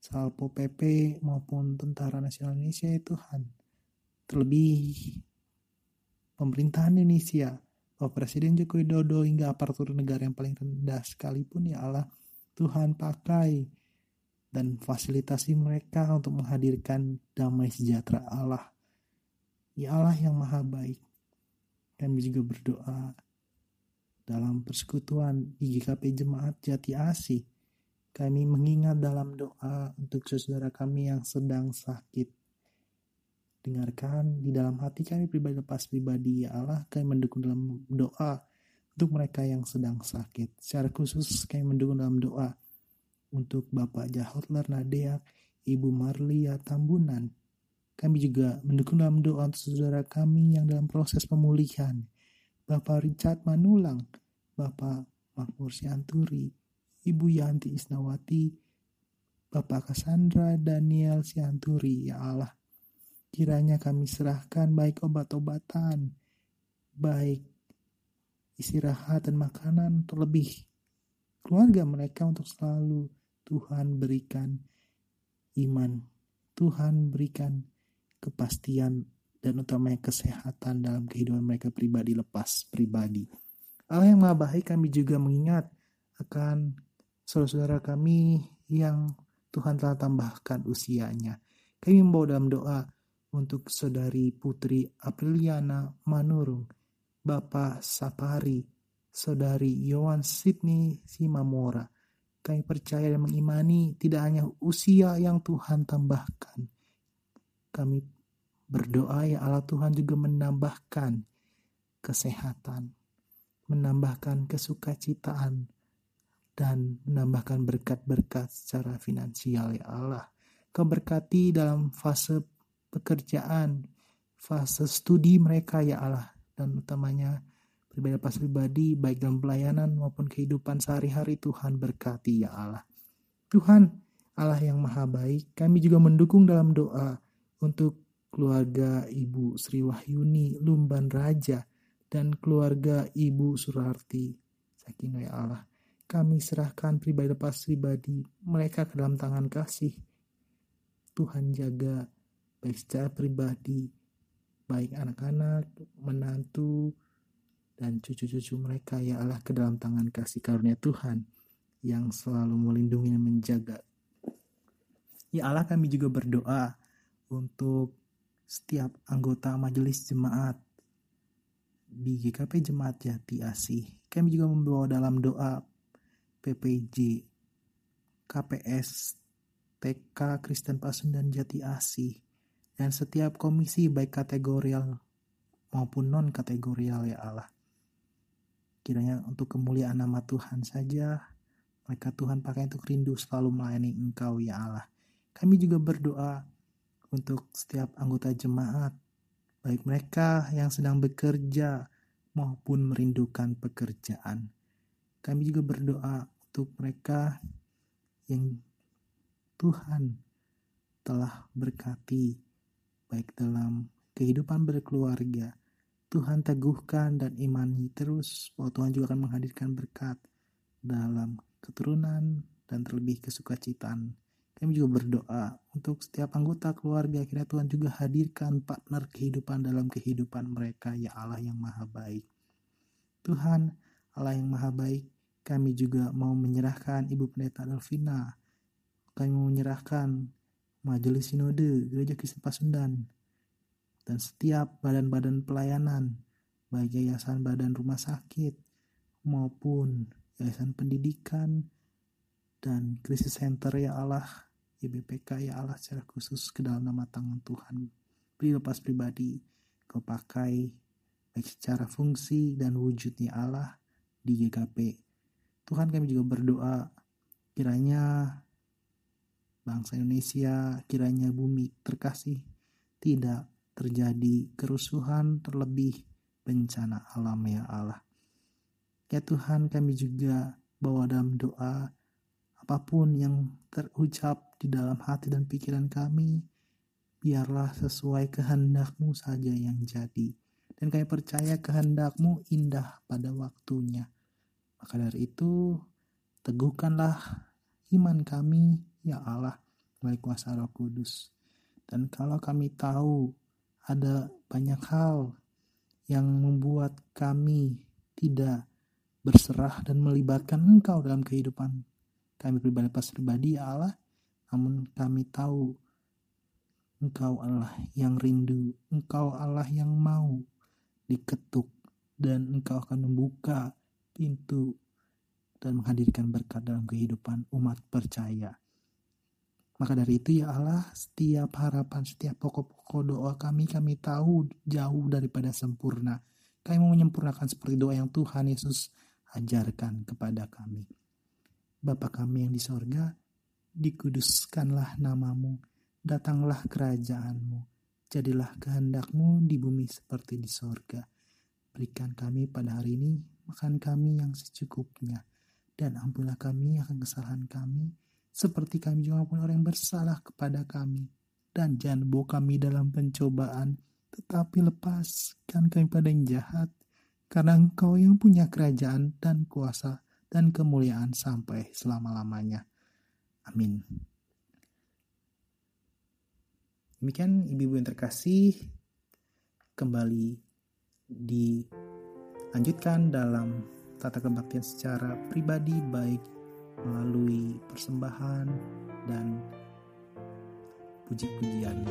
Salpo PP maupun Tentara Nasional Indonesia ya Tuhan. Terlebih pemerintahan Indonesia Bapak Presiden Joko Widodo hingga aparatur negara yang paling rendah sekalipun ya Allah Tuhan pakai dan fasilitasi mereka untuk menghadirkan damai sejahtera Allah. Ya Allah yang maha baik. Kami juga berdoa dalam persekutuan di GKP Jemaat Jati Asih. Kami mengingat dalam doa untuk saudara kami yang sedang sakit dengarkan di dalam hati kami pribadi lepas pribadi ya Allah kami mendukung dalam doa untuk mereka yang sedang sakit. Secara khusus kami mendukung dalam doa untuk Bapak Jahotler Nadeak Ibu Marlia Tambunan. Kami juga mendukung dalam doa untuk saudara kami yang dalam proses pemulihan. Bapak Richard Manulang Bapak Makmur Sianturi Ibu Yanti Isnawati Bapak Cassandra Daniel Sianturi ya Allah Kiranya kami serahkan baik obat-obatan, baik istirahat dan makanan, terlebih keluarga mereka untuk selalu Tuhan berikan iman, Tuhan berikan kepastian dan utamanya kesehatan dalam kehidupan mereka pribadi lepas pribadi. Allah yang maha baik kami juga mengingat akan saudara-saudara kami yang Tuhan telah tambahkan usianya. Kami membawa dalam doa untuk saudari Putri Apriliana Manurung, Bapak Sapari, saudari Yohan Sidney Simamora. Kami percaya dan mengimani tidak hanya usia yang Tuhan tambahkan. Kami berdoa ya Allah Tuhan juga menambahkan kesehatan, menambahkan kesukacitaan, dan menambahkan berkat-berkat secara finansial ya Allah. Kau berkati dalam fase pekerjaan, fase studi mereka ya Allah dan utamanya pribadi pribadi baik dalam pelayanan maupun kehidupan sehari-hari Tuhan berkati ya Allah. Tuhan Allah yang maha baik, kami juga mendukung dalam doa untuk keluarga Ibu Sri Wahyuni Lumban Raja dan keluarga Ibu Surarti. Saking ya Allah, kami serahkan pribadi lepas pribadi mereka ke dalam tangan kasih. Tuhan jaga baik secara pribadi, baik anak-anak, menantu, dan cucu-cucu mereka ya Allah ke dalam tangan kasih karunia Tuhan yang selalu melindungi dan menjaga. Ya Allah kami juga berdoa untuk setiap anggota majelis jemaat di GKP Jemaat Jati Asih. Kami juga membawa dalam doa PPJ, KPS, TK Kristen Pasundan Jati Asih, dan setiap komisi baik kategorial maupun non kategorial ya Allah. kiranya untuk kemuliaan nama Tuhan saja mereka Tuhan pakai untuk rindu selalu melayani Engkau ya Allah. Kami juga berdoa untuk setiap anggota jemaat, baik mereka yang sedang bekerja maupun merindukan pekerjaan. Kami juga berdoa untuk mereka yang Tuhan telah berkati baik dalam kehidupan berkeluarga. Tuhan teguhkan dan imani terus bahwa Tuhan juga akan menghadirkan berkat dalam keturunan dan terlebih kesukacitaan. Kami juga berdoa untuk setiap anggota keluarga kiranya Tuhan juga hadirkan partner kehidupan dalam kehidupan mereka ya Allah yang maha baik. Tuhan Allah yang maha baik kami juga mau menyerahkan Ibu Pendeta Delvina. Kami mau menyerahkan Majelis Sinode Gereja Kristen Pasundan. Dan setiap badan-badan pelayanan baik yayasan badan rumah sakit maupun yayasan pendidikan dan krisis center ya Allah YBPK ya Allah secara khusus ke dalam nama tangan Tuhan beri lepas pribadi kau pakai baik secara fungsi dan wujudnya Allah di GKP Tuhan kami juga berdoa kiranya bangsa Indonesia, kiranya bumi terkasih, tidak terjadi kerusuhan terlebih bencana alam ya Allah. Ya Tuhan kami juga bawa dalam doa apa pun yang terucap di dalam hati dan pikiran kami, biarlah sesuai kehendakmu saja yang jadi. Dan kami percaya kehendakmu indah pada waktunya. Maka dari itu, teguhkanlah iman kami ya Allah melalui kuasa Roh Kudus. Dan kalau kami tahu ada banyak hal yang membuat kami tidak berserah dan melibatkan Engkau dalam kehidupan kami pribadi pas pribadi ya Allah, namun kami tahu Engkau Allah yang rindu, Engkau Allah yang mau diketuk dan Engkau akan membuka pintu dan menghadirkan berkat dalam kehidupan umat percaya. Maka dari itu ya Allah, setiap harapan, setiap pokok-pokok doa kami, kami tahu jauh daripada sempurna. Kami mau menyempurnakan seperti doa yang Tuhan Yesus ajarkan kepada kami. Bapa kami yang di sorga, dikuduskanlah namamu, datanglah kerajaanmu, jadilah kehendakmu di bumi seperti di sorga. Berikan kami pada hari ini makan kami yang secukupnya, dan ampunlah kami akan kesalahan kami, seperti kami juga pun orang yang bersalah kepada kami. Dan jangan bawa kami dalam pencobaan, tetapi lepaskan kami pada yang jahat, karena engkau yang punya kerajaan dan kuasa dan kemuliaan sampai selama-lamanya. Amin. Demikian ibu-ibu yang terkasih, kembali dilanjutkan dalam tata kebaktian secara pribadi baik melalui persembahan dan puji-pujian.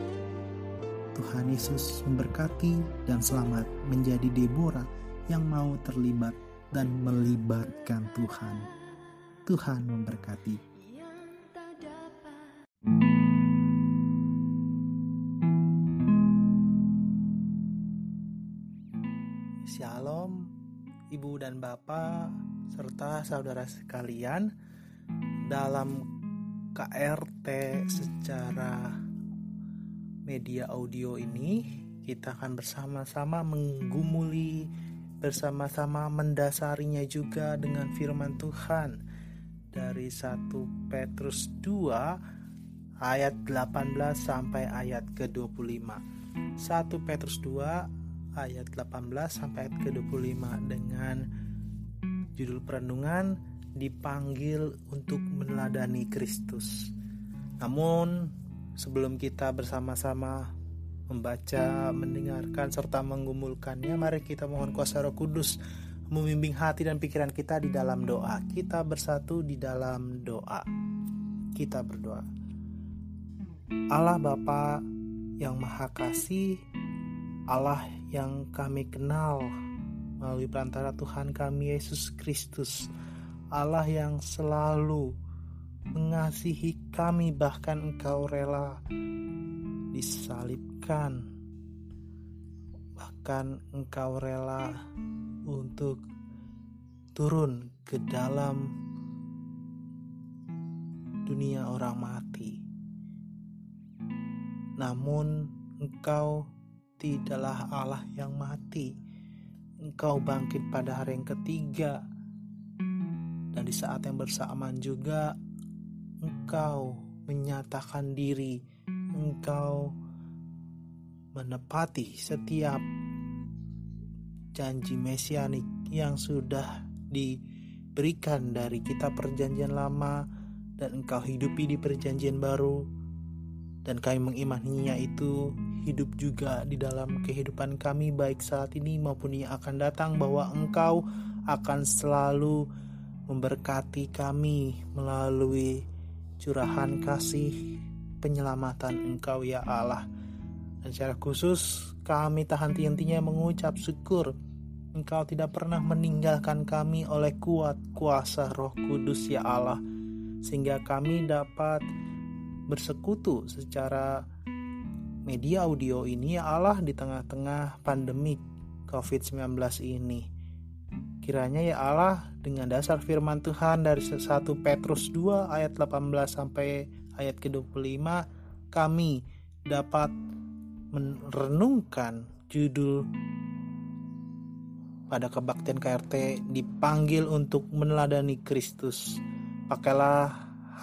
Tuhan Yesus memberkati dan selamat menjadi Deborah yang mau terlibat dan melibatkan Tuhan. Tuhan memberkati. Shalom, Ibu dan Bapak, serta saudara sekalian dalam KRT secara media audio ini kita akan bersama-sama menggumuli bersama-sama mendasarinya juga dengan firman Tuhan dari 1 Petrus 2 ayat 18 sampai ayat ke-25. 1 Petrus 2 ayat 18 sampai ayat ke-25 dengan judul perenungan dipanggil untuk meneladani Kristus. Namun, sebelum kita bersama-sama membaca, mendengarkan, serta menggumulkannya, mari kita mohon kuasa Roh Kudus membimbing hati dan pikiran kita di dalam doa. Kita bersatu di dalam doa. Kita berdoa. Allah Bapa yang Maha Kasih, Allah yang kami kenal melalui perantara Tuhan kami Yesus Kristus Allah yang selalu mengasihi kami bahkan engkau rela disalibkan bahkan engkau rela untuk turun ke dalam dunia orang mati. Namun engkau tidaklah Allah yang mati. Engkau bangkit pada hari yang ketiga. Dan di saat yang bersamaan juga engkau menyatakan diri, engkau menepati setiap janji mesianik yang sudah diberikan dari kitab perjanjian lama dan engkau hidupi di perjanjian baru. Dan kami mengimaninya itu hidup juga di dalam kehidupan kami baik saat ini maupun yang akan datang bahwa engkau akan selalu memberkati kami melalui curahan kasih penyelamatan engkau ya Allah dan secara khusus kami tak henti-hentinya mengucap syukur Engkau tidak pernah meninggalkan kami oleh kuat kuasa roh kudus ya Allah Sehingga kami dapat bersekutu secara media audio ini ya Allah di tengah-tengah pandemi COVID-19 ini. Kiranya ya Allah dengan dasar firman Tuhan dari 1 Petrus 2 ayat 18 sampai ayat ke-25 kami dapat merenungkan judul pada kebaktian KRT dipanggil untuk meneladani Kristus. Pakailah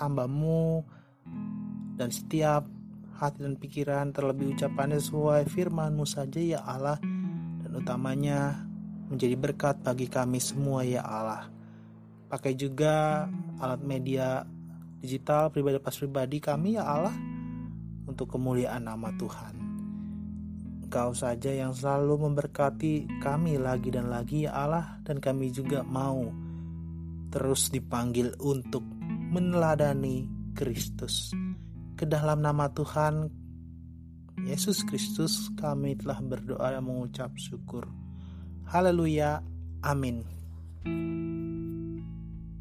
hambamu dan setiap hati dan pikiran terlebih ucapannya sesuai firmanmu saja ya Allah dan utamanya menjadi berkat bagi kami semua ya Allah pakai juga alat media digital pribadi pas pribadi kami ya Allah untuk kemuliaan nama Tuhan Engkau saja yang selalu memberkati kami lagi dan lagi ya Allah dan kami juga mau terus dipanggil untuk meneladani Kristus. Ke dalam nama Tuhan Yesus Kristus kami telah berdoa dan mengucap syukur. Haleluya. Amin.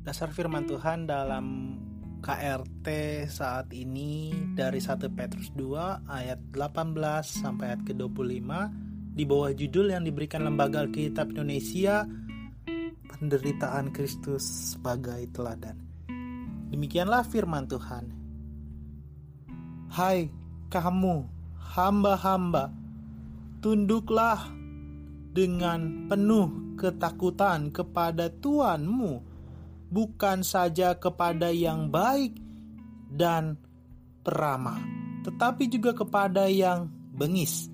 Dasar firman Tuhan dalam KRT saat ini dari 1 Petrus 2 ayat 18 sampai ayat ke-25 di bawah judul yang diberikan Lembaga Alkitab Indonesia Penderitaan Kristus sebagai teladan. Demikianlah firman Tuhan. Hai kamu hamba-hamba, tunduklah dengan penuh ketakutan kepada Tuhanmu, bukan saja kepada yang baik dan peramah, tetapi juga kepada yang bengis.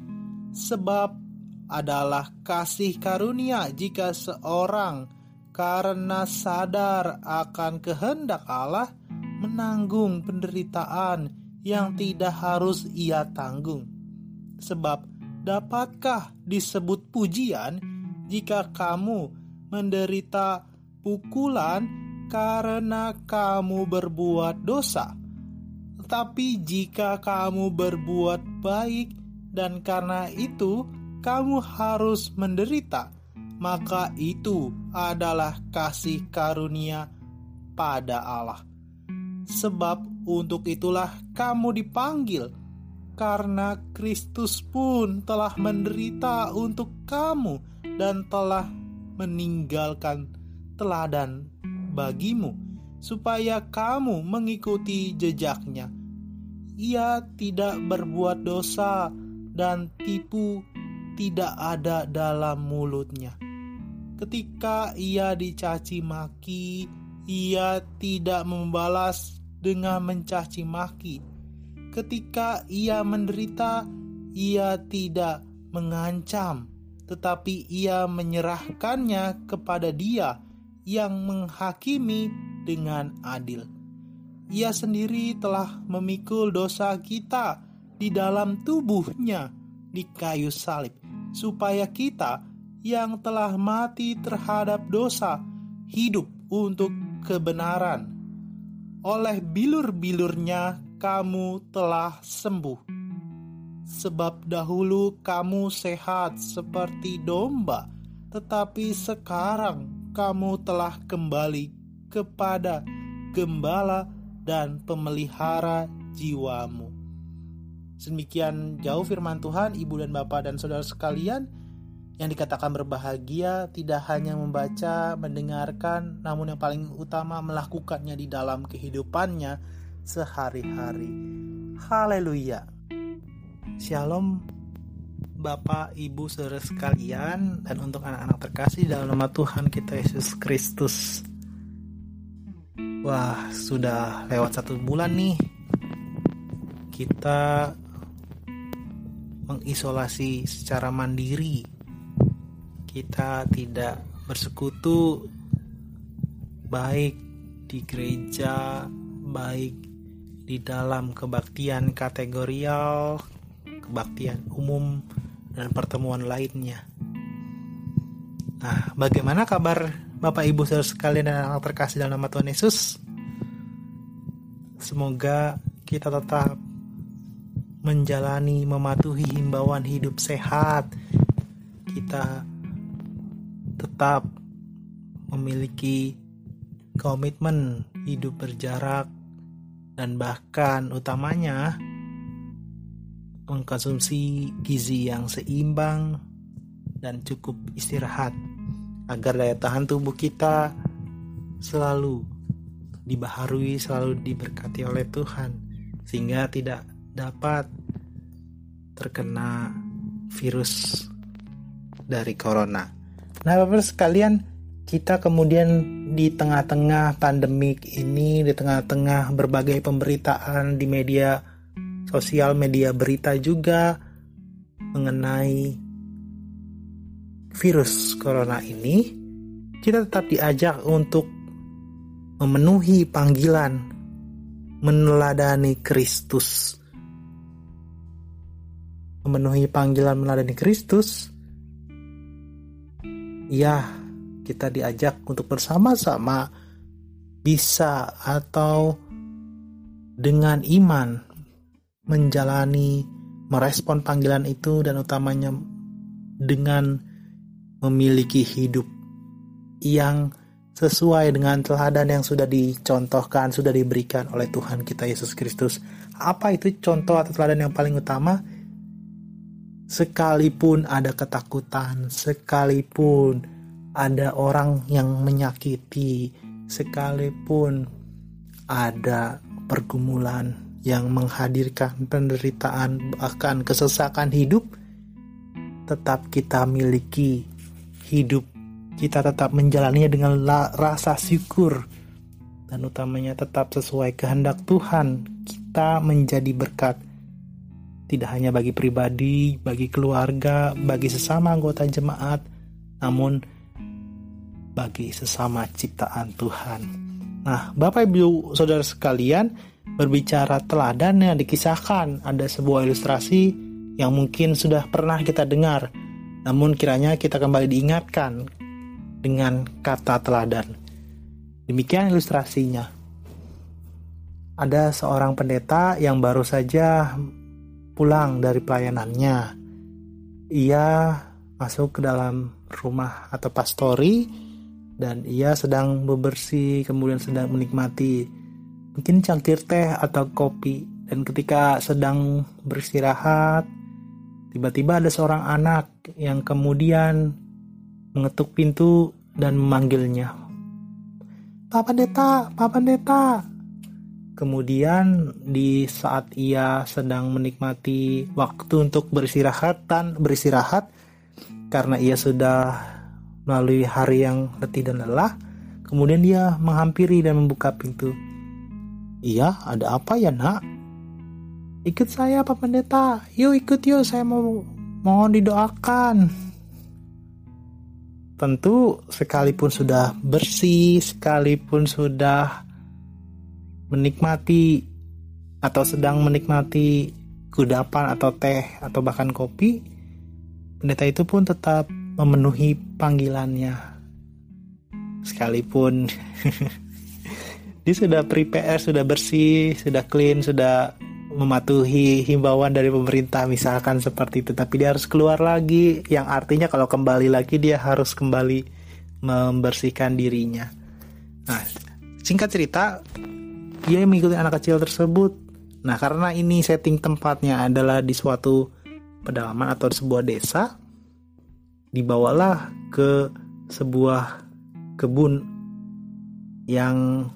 Sebab adalah kasih karunia jika seorang karena sadar akan kehendak Allah menanggung penderitaan yang tidak harus ia tanggung. Sebab dapatkah disebut pujian jika kamu menderita pukulan karena kamu berbuat dosa? Tetapi jika kamu berbuat baik dan karena itu kamu harus menderita, maka itu adalah kasih karunia pada Allah. Sebab untuk itulah kamu dipanggil, karena Kristus pun telah menderita untuk kamu dan telah meninggalkan teladan bagimu, supaya kamu mengikuti jejaknya. Ia tidak berbuat dosa dan tipu tidak ada dalam mulutnya. Ketika ia dicaci maki, ia tidak membalas dengan mencaci maki. Ketika ia menderita, ia tidak mengancam, tetapi ia menyerahkannya kepada Dia yang menghakimi dengan adil. Ia sendiri telah memikul dosa kita di dalam tubuhnya di kayu salib, supaya kita yang telah mati terhadap dosa hidup untuk kebenaran oleh bilur-bilurnya kamu telah sembuh. Sebab dahulu kamu sehat seperti domba, tetapi sekarang kamu telah kembali kepada gembala dan pemelihara jiwamu. Sedemikian jauh firman Tuhan, Ibu dan Bapak dan Saudara sekalian. yang dikatakan berbahagia tidak hanya membaca, mendengarkan, namun yang paling utama melakukannya di dalam kehidupannya sehari-hari. Haleluya. Shalom Bapak, Ibu, saudara sekalian dan untuk anak-anak terkasih dalam nama Tuhan kita Yesus Kristus. Wah, sudah lewat satu bulan nih. Kita mengisolasi secara mandiri kita tidak bersekutu baik di gereja, baik di dalam kebaktian kategorial, kebaktian umum, dan pertemuan lainnya. Nah, bagaimana kabar Bapak Ibu saudara sekalian dan anak terkasih dalam nama Tuhan Yesus? Semoga kita tetap menjalani, mematuhi himbauan hidup sehat. Kita tetap memiliki komitmen hidup berjarak dan bahkan utamanya mengkonsumsi gizi yang seimbang dan cukup istirahat agar daya tahan tubuh kita selalu dibaharui, selalu diberkati oleh Tuhan sehingga tidak dapat terkena virus dari corona. Nah, Bapak sekalian, kita kemudian di tengah-tengah pandemik ini, di tengah-tengah berbagai pemberitaan di media sosial, media berita juga mengenai virus corona ini, kita tetap diajak untuk memenuhi panggilan meneladani Kristus. Memenuhi panggilan meneladani Kristus ya kita diajak untuk bersama-sama bisa atau dengan iman menjalani merespon panggilan itu dan utamanya dengan memiliki hidup yang sesuai dengan teladan yang sudah dicontohkan, sudah diberikan oleh Tuhan kita Yesus Kristus. Apa itu contoh atau teladan yang paling utama? sekalipun ada ketakutan, sekalipun ada orang yang menyakiti, sekalipun ada pergumulan yang menghadirkan penderitaan, bahkan kesesakan hidup, tetap kita miliki hidup. Kita tetap menjalaninya dengan rasa syukur dan utamanya tetap sesuai kehendak Tuhan. Kita menjadi berkat tidak hanya bagi pribadi, bagi keluarga, bagi sesama anggota jemaat, namun bagi sesama ciptaan Tuhan. Nah, Bapak Ibu Saudara sekalian, berbicara teladan yang dikisahkan, ada sebuah ilustrasi yang mungkin sudah pernah kita dengar, namun kiranya kita kembali diingatkan dengan kata teladan. Demikian ilustrasinya. Ada seorang pendeta yang baru saja pulang dari pelayanannya. Ia masuk ke dalam rumah atau pastori dan ia sedang bebersih kemudian sedang menikmati mungkin cangkir teh atau kopi. Dan ketika sedang beristirahat tiba-tiba ada seorang anak yang kemudian mengetuk pintu dan memanggilnya. Papa Pendeta, Papa Pendeta, Kemudian di saat ia sedang menikmati waktu untuk beristirahat dan beristirahat karena ia sudah melalui hari yang letih dan lelah, kemudian dia menghampiri dan membuka pintu. Iya, ada apa ya nak? Ikut saya Pak Pendeta, yuk ikut yuk saya mau mohon didoakan. Tentu sekalipun sudah bersih, sekalipun sudah menikmati atau sedang menikmati kudapan atau teh atau bahkan kopi, pendeta itu pun tetap memenuhi panggilannya. Sekalipun (laughs) dia sudah prepare, sudah bersih, sudah clean, sudah mematuhi himbauan dari pemerintah misalkan seperti itu tapi dia harus keluar lagi yang artinya kalau kembali lagi dia harus kembali membersihkan dirinya nah singkat cerita dia mengikuti anak kecil tersebut. Nah, karena ini setting tempatnya adalah di suatu pedalaman atau sebuah desa, dibawalah ke sebuah kebun yang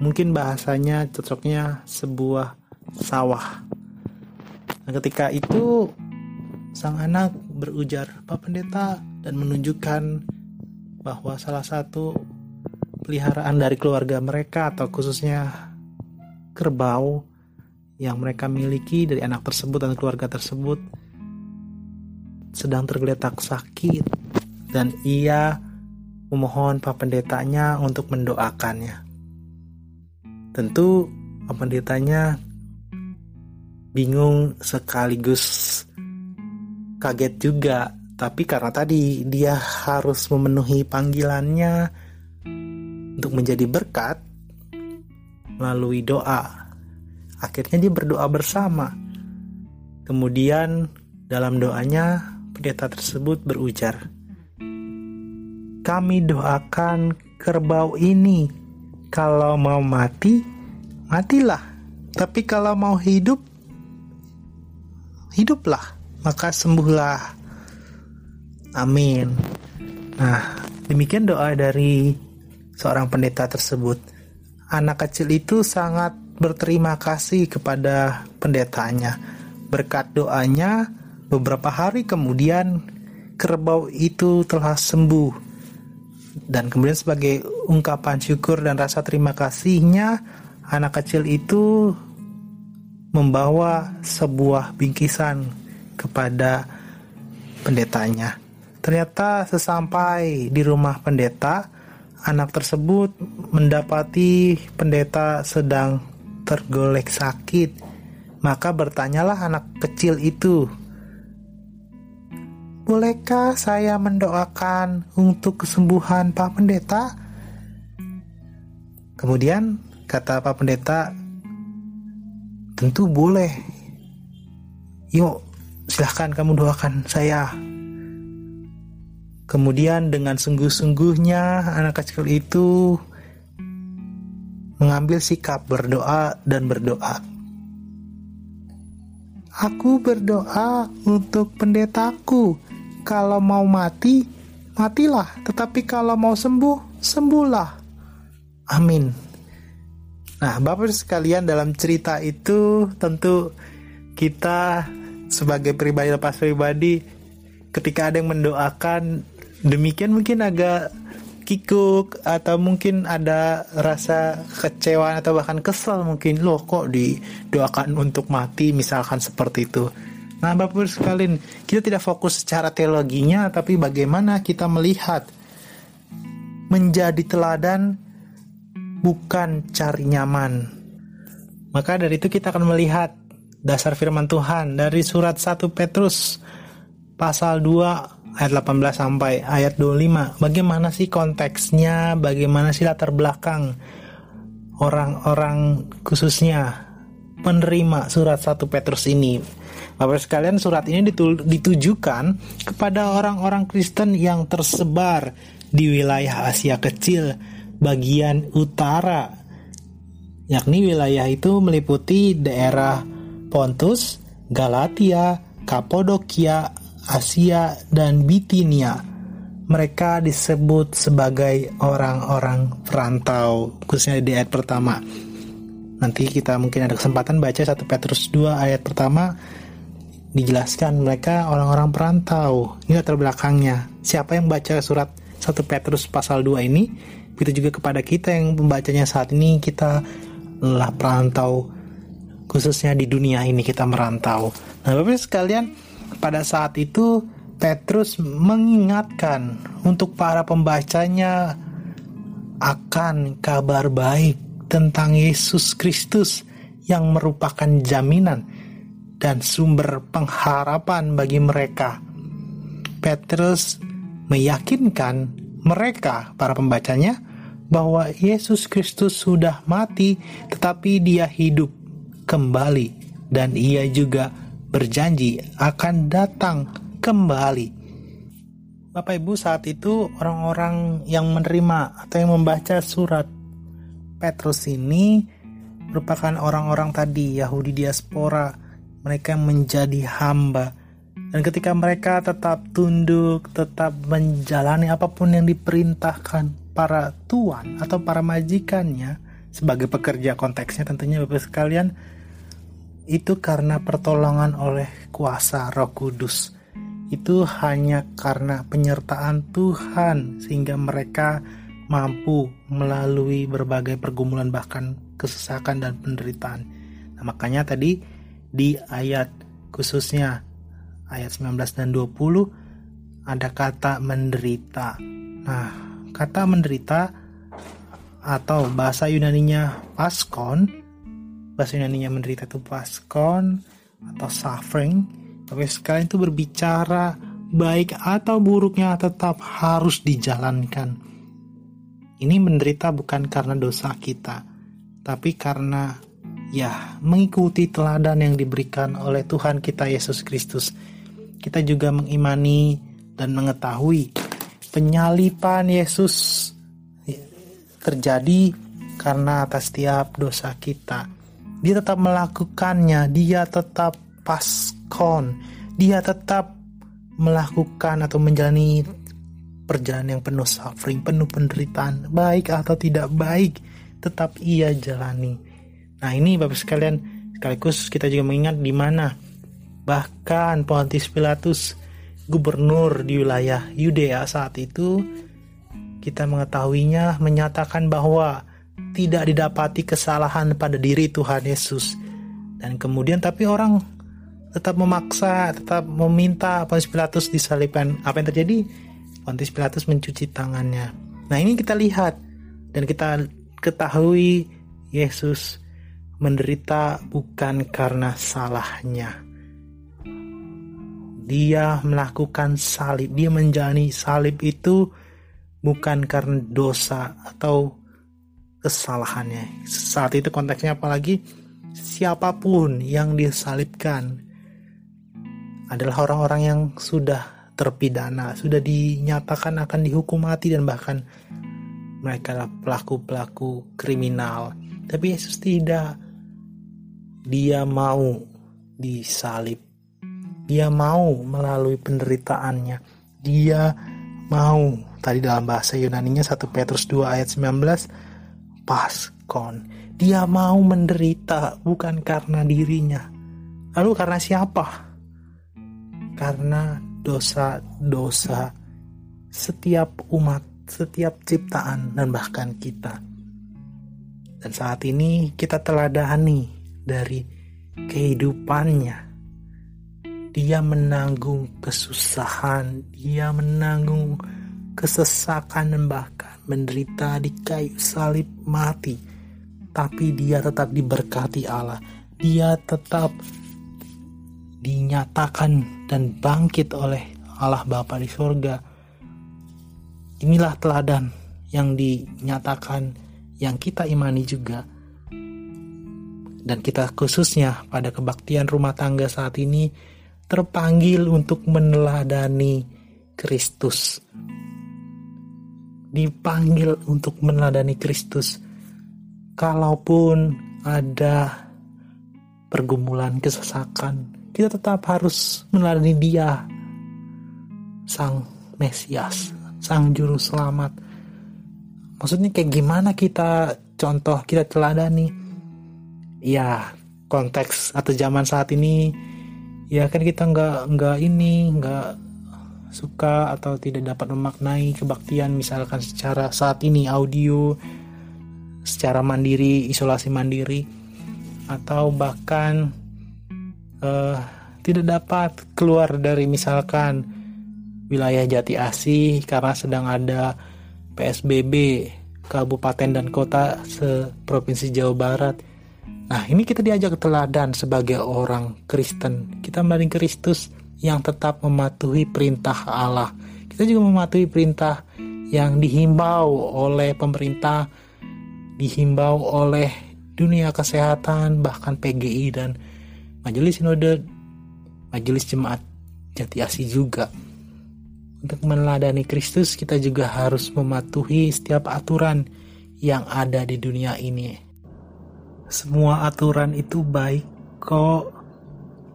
mungkin bahasanya cocoknya sebuah sawah. Nah, ketika itu sang anak berujar Pak Pendeta dan menunjukkan bahwa salah satu peliharaan dari keluarga mereka atau khususnya kerbau yang mereka miliki dari anak tersebut dan keluarga tersebut sedang tergeletak sakit dan ia memohon Pak Pendetanya untuk mendoakannya. Tentu Pak Pendetanya bingung sekaligus kaget juga, tapi karena tadi dia harus memenuhi panggilannya untuk menjadi berkat melalui doa. Akhirnya dia berdoa bersama. Kemudian dalam doanya pendeta tersebut berujar, "Kami doakan kerbau ini, kalau mau mati, matilah. Tapi kalau mau hidup, hiduplah, maka sembuhlah." Amin. Nah, demikian doa dari seorang pendeta tersebut. Anak kecil itu sangat berterima kasih kepada pendetanya. Berkat doanya, Beberapa hari kemudian kerbau itu telah sembuh. Dan kemudian sebagai ungkapan syukur dan rasa terima kasihnya, anak kecil itu membawa sebuah bingkisan kepada pendetanya. Ternyata sesampai di rumah pendeta, anak tersebut mendapati pendeta sedang tergolek sakit. Maka bertanyalah anak kecil itu, Bolehkah saya mendoakan untuk kesembuhan Pak Pendeta? Kemudian kata Pak Pendeta, tentu boleh. Yuk, silahkan kamu doakan saya. Kemudian dengan sungguh-sungguhnya anak kecil itu mengambil sikap berdoa dan berdoa. Aku berdoa untuk pendetaku kalau mau mati, matilah. Tetapi kalau mau sembuh, sembuhlah. Amin. Nah, Bapak sekalian dalam cerita itu tentu kita sebagai pribadi lepas pribadi ketika ada yang mendoakan demikian mungkin agak kikuk atau mungkin ada rasa kecewa atau bahkan kesel mungkin loh kok didoakan untuk mati misalkan seperti itu Nah, Bapak sekalian, kita tidak fokus secara teologinya, tapi bagaimana kita melihat menjadi teladan bukan cari nyaman. Maka dari itu kita akan melihat dasar firman Tuhan dari surat 1 Petrus pasal 2 ayat 18 sampai ayat 25. Bagaimana sih konteksnya, bagaimana sih latar belakang orang-orang khususnya penerima surat 1 Petrus ini. Bapak sekalian surat ini ditujukan kepada orang-orang Kristen yang tersebar di wilayah Asia Kecil bagian utara yakni wilayah itu meliputi daerah Pontus, Galatia, Kapodokia, Asia, dan Bitinia. Mereka disebut sebagai orang-orang perantau, khususnya di ayat pertama. Nanti kita mungkin ada kesempatan baca 1 Petrus 2 ayat pertama dijelaskan mereka orang-orang perantau. Ini latar belakangnya. Siapa yang baca surat 1 Petrus pasal 2 ini, begitu juga kepada kita yang membacanya saat ini, kita lah perantau khususnya di dunia ini kita merantau. Nah, Bapak sekalian, pada saat itu Petrus mengingatkan untuk para pembacanya akan kabar baik tentang Yesus Kristus yang merupakan jaminan dan sumber pengharapan bagi mereka. Petrus meyakinkan mereka, para pembacanya, bahwa Yesus Kristus sudah mati, tetapi Dia hidup kembali, dan Ia juga berjanji akan datang kembali. Bapak Ibu, saat itu orang-orang yang menerima atau yang membaca surat Petrus ini merupakan orang-orang tadi Yahudi diaspora mereka menjadi hamba Dan ketika mereka tetap tunduk, tetap menjalani apa pun yang diperintahkan para tuan atau para majikannya sebagai pekerja konteksnya tentunya Bapak sekalian itu karena pertolongan oleh kuasa Roh Kudus. Itu hanya karena penyertaan Tuhan sehingga mereka mampu melalui berbagai pergumulan bahkan kesesakan dan penderitaan. Nah, makanya tadi di ayat khususnya ayat 19 dan 20 ada kata menderita. Nah, kata menderita atau bahasa Yunaninya paskon, bahasa Yunaninya menderita itu paskon atau suffering, tapi sekalian itu berbicara baik atau buruknya tetap harus dijalankan. Ini menderita bukan karena dosa kita, tapi karena ya mengikuti teladan yang diberikan oleh Tuhan kita Yesus Kristus kita juga mengimani dan mengetahui penyalipan Yesus terjadi karena atas setiap dosa kita. Dia tetap melakukannya, dia tetap paskon, dia tetap melakukan atau menjalani perjalanan yang penuh suffering, penuh penderitaan, baik atau tidak baik, tetap ia jalani. Nah ini Bapak sekalian, sekaligus kita juga mengingat di mana Bahkan Pontius Pilatus, gubernur di wilayah Yudea saat itu, kita mengetahuinya menyatakan bahwa tidak didapati kesalahan pada diri Tuhan Yesus. Dan kemudian tapi orang tetap memaksa, tetap meminta Pontius Pilatus disalibkan. Apa yang terjadi? Pontius Pilatus mencuci tangannya. Nah ini kita lihat dan kita ketahui Yesus menderita bukan karena salahnya dia melakukan salib, dia menjalani salib itu bukan karena dosa atau kesalahannya. Saat itu konteksnya apalagi siapa pun yang disalibkan adalah orang-orang yang sudah terpidana, sudah dinyatakan akan dihukum mati dan bahkan mereka pelaku-pelaku kriminal. Tapi Yesus tidak. Dia mau disalib dia mau melalui penderitaannya. Dia mau, tadi dalam bahasa Yunaninya 1 Petrus 2 ayat 19, paskon. Dia mau menderita bukan karena dirinya. Lalu karena siapa? Karena dosa-dosa setiap umat, setiap ciptaan, dan bahkan kita. Dan saat ini kita teladani dari kehidupannya dia menanggung kesusahan, dia menanggung kesesakan dan bahkan menderita di kayu salib mati. Tapi dia tetap diberkati Allah. Dia tetap dinyatakan dan bangkit oleh Allah Bapa di sorga. Inilah teladan yang dinyatakan yang kita imani juga dan kita khususnya pada kebaktian rumah tangga saat ini terpanggil untuk meneladani Kristus. Dipanggil untuk meneladani Kristus. Kalaupun ada pergumulan kesesakan, kita tetap harus meneladani Dia, Sang Mesias, Sang Juru Selamat. Maksudnya kayak gimana kita contoh, kita teladani? Ya, konteks atau zaman saat ini ya kan kita nggak nggak ini nggak suka atau tidak dapat memaknai kebaktian misalkan secara saat ini audio secara mandiri isolasi mandiri atau bahkan uh, tidak dapat keluar dari misalkan wilayah Jati Asih karena sedang ada PSBB kabupaten dan kota seprovinsi Jawa Barat Nah, ini kita diajak teladan sebagai orang Kristen. Kita melalui Kristus yang tetap mematuhi perintah Allah. Kita juga mematuhi perintah yang dihimbau oleh pemerintah, dihimbau oleh dunia kesehatan, bahkan PGI dan Majelis Sinode, Majelis Jemaat Jati Asih juga. Untuk meneladani Kristus, kita juga harus mematuhi setiap aturan yang ada di dunia ini semua aturan itu baik kok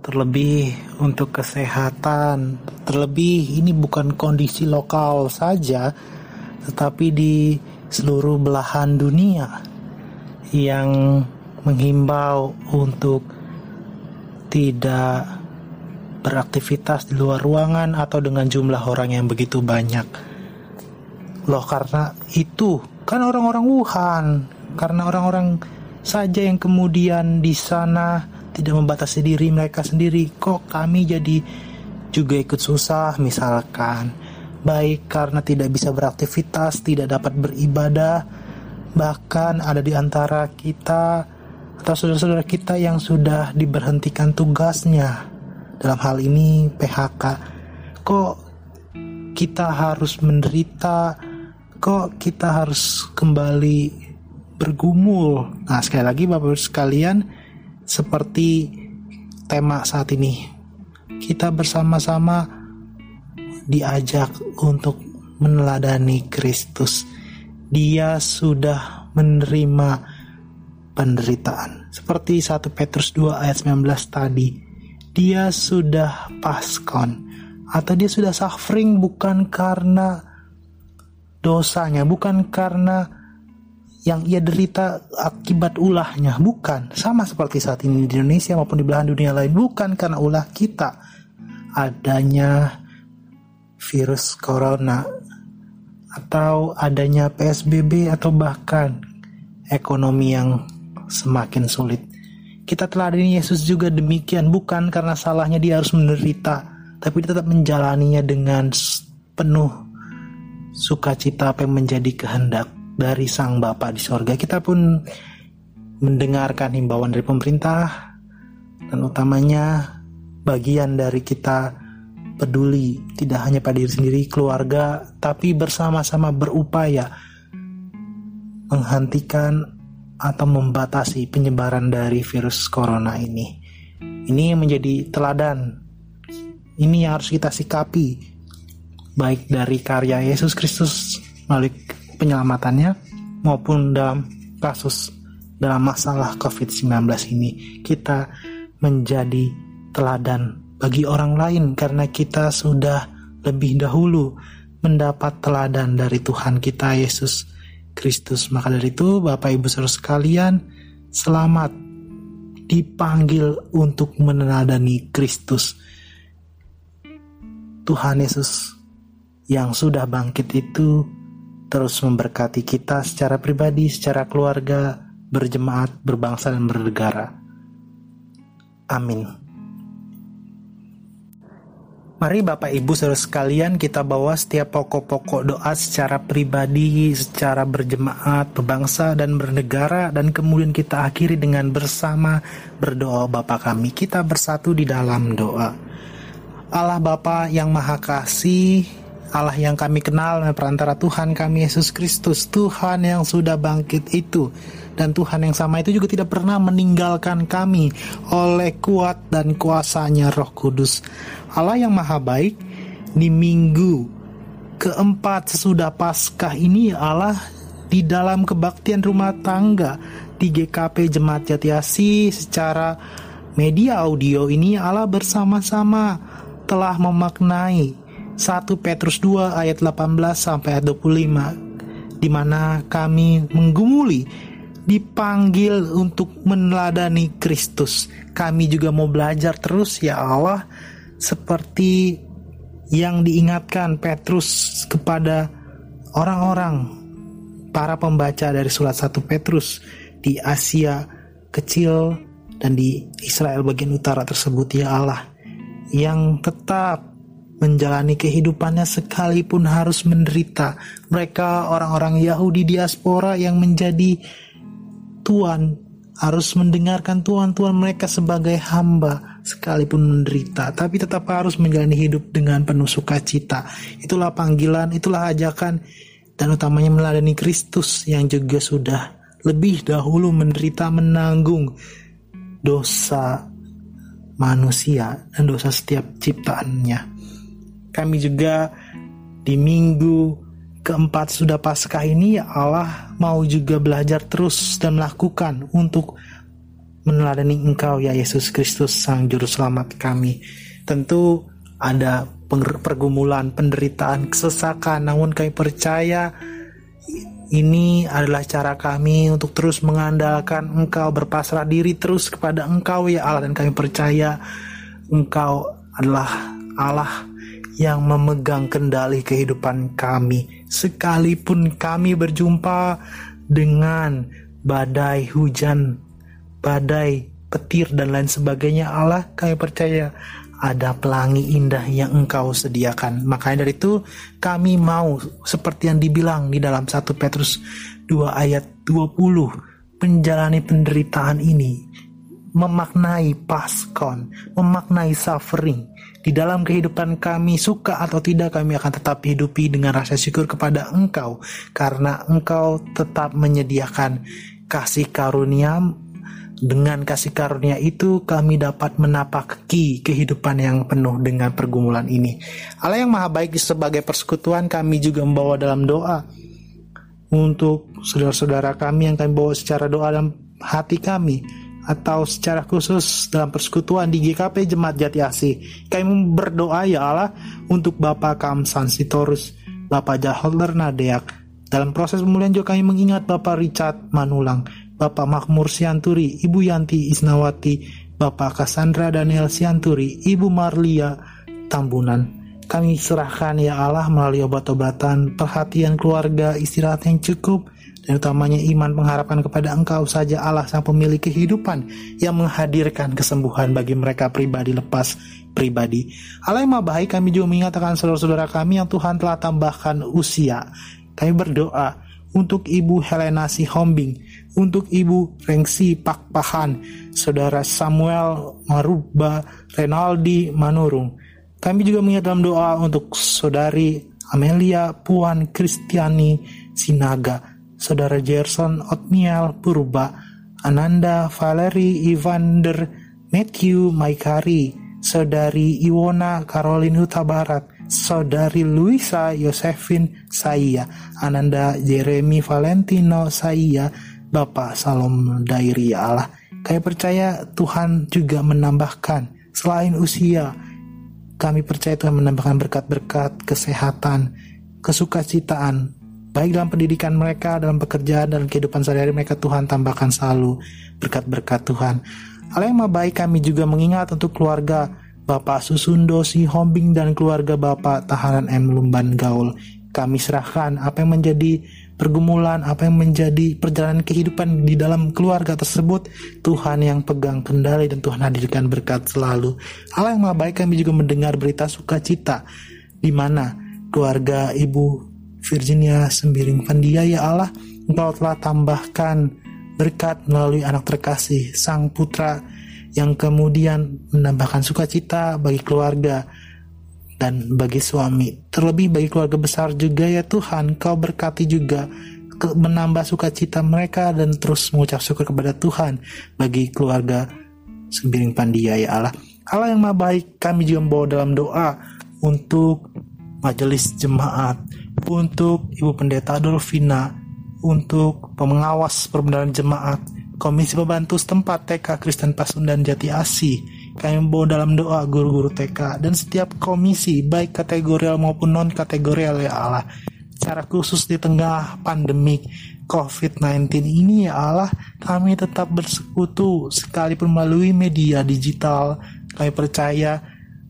terlebih untuk kesehatan. Terlebih ini bukan kondisi lokal saja, tetapi di seluruh belahan dunia yang menghimbau untuk tidak beraktivitas di luar ruangan atau dengan jumlah orang yang begitu banyak. Loh karena itu kan orang-orang Wuhan, karena orang-orang saja yang kemudian di sana tidak membatasi diri mereka sendiri. Kok kami jadi juga ikut susah? Misalkan baik karena tidak bisa beraktivitas tidak dapat beribadah bahkan ada di antara kita atau saudara-saudara kita yang sudah diberhentikan tugasnya. Dalam hal ini PHK kok kita harus menderita? Kok kita harus kembali bergumul nah sekali lagi Bapak Ibu sekalian seperti tema saat ini. Kita bersama-sama diajak untuk meneladani Kristus. Dia sudah menerima penderitaan. Seperti 1 Petrus 2 ayat 19 tadi. Dia sudah paskon atau dia sudah suffering bukan karena dosanya, bukan karena yang ia derita akibat ulahnya. Bukan sama seperti saat ini di Indonesia maupun di belahan dunia lain. Bukan karena ulah kita. Adanya virus corona atau adanya PSBB atau bahkan ekonomi yang semakin sulit. Kita telah ada Yesus juga demikian. Bukan karena salahnya dia harus menderita tapi dia tetap menjalaninya dengan penuh sukacita apa yang menjadi kehendak dari Sang Bapa di sorga. Kita pun mendengarkan himbauan dari pemerintah dan utamanya bagian dari kita peduli tidak hanya pada diri sendiri, keluarga, tapi bersama-sama berupaya menghentikan atau membatasi penyebaran dari virus corona ini. Ini menjadi teladan. Ini yang harus kita sikapi baik dari karya Yesus Kristus melalui penyelamatannya maupun dalam kasus dalam masalah COVID-19 ini kita menjadi teladan bagi orang lain karena kita sudah lebih dahulu mendapat teladan dari Tuhan kita Yesus Kristus. Maka dari itu Bapak Ibu Saudara sekalian, selamat dipanggil untuk meneladani Kristus. Tuhan Yesus yang sudah bangkit itu terus memberkati kita secara pribadi, secara keluarga, berjemaat, berbangsa, dan bernegara. Amin. Mari Bapak Ibu saudara sekalian kita bawa setiap pokok-pokok doa secara pribadi, secara berjemaat, berbangsa dan bernegara dan kemudian kita akhiri dengan bersama berdoa Bapa kami. Kita bersatu di dalam doa. Allah Bapa yang Maha Kasih, Allah yang kami kenal perantara Tuhan kami Yesus Kristus, Tuhan yang sudah bangkit itu. Dan Tuhan yang sama itu juga tidak pernah meninggalkan kami oleh kuat dan kuasanya roh kudus. Allah yang maha baik, di minggu keempat sesudah Paskah ini Allah di dalam kebaktian rumah tangga di GKP Jemaat Jatiasi secara media audio ini Allah bersama-sama telah memaknai 1 Petrus 2 ayat 18 sampai ayat 25 di mana kami menggumuli dipanggil untuk meneladani Kristus. Kami juga mau belajar terus ya Allah seperti yang diingatkan Petrus kepada orang-orang para pembaca dari surat 1 Petrus di Asia kecil dan di Israel bagian utara tersebut ya Allah yang tetap menjalani kehidupannya sekalipun harus menderita. Mereka orang-orang Yahudi diaspora yang menjadi tuan harus mendengarkan tuan-tuan mereka sebagai hamba sekalipun menderita tapi tetap harus menjalani hidup dengan penuh sukacita itulah panggilan itulah ajakan dan utamanya meladani Kristus yang juga sudah lebih dahulu menderita menanggung dosa manusia dan dosa setiap ciptaannya kami juga di minggu keempat sudah Paskah ini Allah mau juga belajar terus dan melakukan untuk meneladani Engkau ya Yesus Kristus Sang Juru Selamat kami. Tentu ada pergumulan, penderitaan, kesesakan, namun kami percaya ini adalah cara kami untuk terus mengandalkan Engkau, berpasrah diri terus kepada Engkau ya Allah dan kami percaya Engkau adalah Allah yang memegang kendali kehidupan kami. Sekalipun kami berjumpa dengan badai hujan, badai, petir dan lain sebagainya, Allah kami percaya ada pelangi indah yang engkau sediakan. Makanya dari itu kami mau seperti yang dibilang di dalam 1 Petrus 2 ayat 20 menjalani penderitaan ini memaknai paskon, memaknai suffering. Di dalam kehidupan kami suka atau tidak kami akan tetap hidupi dengan rasa syukur kepada Engkau. Karena Engkau tetap menyediakan kasih karunia. Dengan kasih karunia itu kami dapat menapaki kehidupan yang penuh dengan pergumulan ini. Allah yang maha baik sebagai persekutuan kami juga membawa dalam doa. Untuk saudara-saudara kami yang kami bawa secara doa dalam hati kami atau secara khusus dalam persekutuan di GKP Jemaat Jati Asih. Kami berdoa ya Allah untuk Bapak Kamsan Sitorus, Bapak Jaholder Nadeak. Dalam proses pemulihan juga kami mengingat Bapak Richard Manulang, Bapak Makmur Sianturi, Ibu Yanti Isnawati, Bapak Cassandra Daniel Sianturi, Ibu Marlia Tambunan. Kami serahkan ya Allah melalui obat-obatan, perhatian keluarga, istirahat yang cukup, dan utamanya iman pengharapan kepada Engkau saja Allah sang pemilik kehidupan yang menghadirkan kesembuhan bagi mereka pribadi lepas pribadi. Allah yang baik kami juga mengatakan saudara-saudara kami yang Tuhan telah tambahkan usia. Kami berdoa untuk Ibu Helena Sihombing, untuk Ibu Rengsi Pakpahan, Saudara Samuel Maruba Renaldi Manurung. Kami juga mengingat dalam doa untuk Saudari Amelia Puan Kristiani Sinaga, Saudara Gerson Otniel Purba, Ananda Valeri Ivander Matthew Maikari, Saudari Iwona Caroline Huta Barat, Saudari Luisa Yosefin Saya, Ananda Jeremy Valentino Saya, Bapak Salom Dairi ya Allah. Kami percaya Tuhan juga menambahkan selain usia, kami percaya Tuhan menambahkan berkat-berkat kesehatan, kesukacitaan, baik dalam pendidikan mereka, dalam pekerjaan, dan kehidupan sehari-hari mereka Tuhan tambahkan selalu berkat-berkat Tuhan. Hal yang baik kami juga mengingat untuk keluarga Bapak Susundo Si Hombing dan keluarga Bapak Tahanan M. Lumban Gaul. Kami serahkan apa yang menjadi pergumulan, apa yang menjadi perjalanan kehidupan di dalam keluarga tersebut. Tuhan yang pegang kendali dan Tuhan hadirkan berkat selalu. Allah yang baik kami juga mendengar berita sukacita di mana keluarga Ibu Virginia Sembiring Pandia ya Allah, Engkau telah tambahkan berkat melalui anak terkasih, Sang Putra yang kemudian menambahkan sukacita bagi keluarga dan bagi suami. Terlebih bagi keluarga besar juga ya Tuhan, Kau berkati juga menambah sukacita mereka dan terus mengucap syukur kepada Tuhan bagi keluarga Sembiring Pandia ya Allah. Allah yang maha baik kami juga membawa dalam doa untuk majelis jemaat, untuk Ibu Pendeta Adolfina, untuk pengawas perbendaharaan jemaat, Komisi Pembantu setempat TK Kristen Pasundan Jati Asi. Kami membawa dalam doa guru-guru TK dan setiap komisi baik kategorial maupun non kategorial ya Allah. Secara khusus di tengah pandemik COVID-19 ini ya Allah, kami tetap bersekutu sekalipun melalui media digital. Kami percaya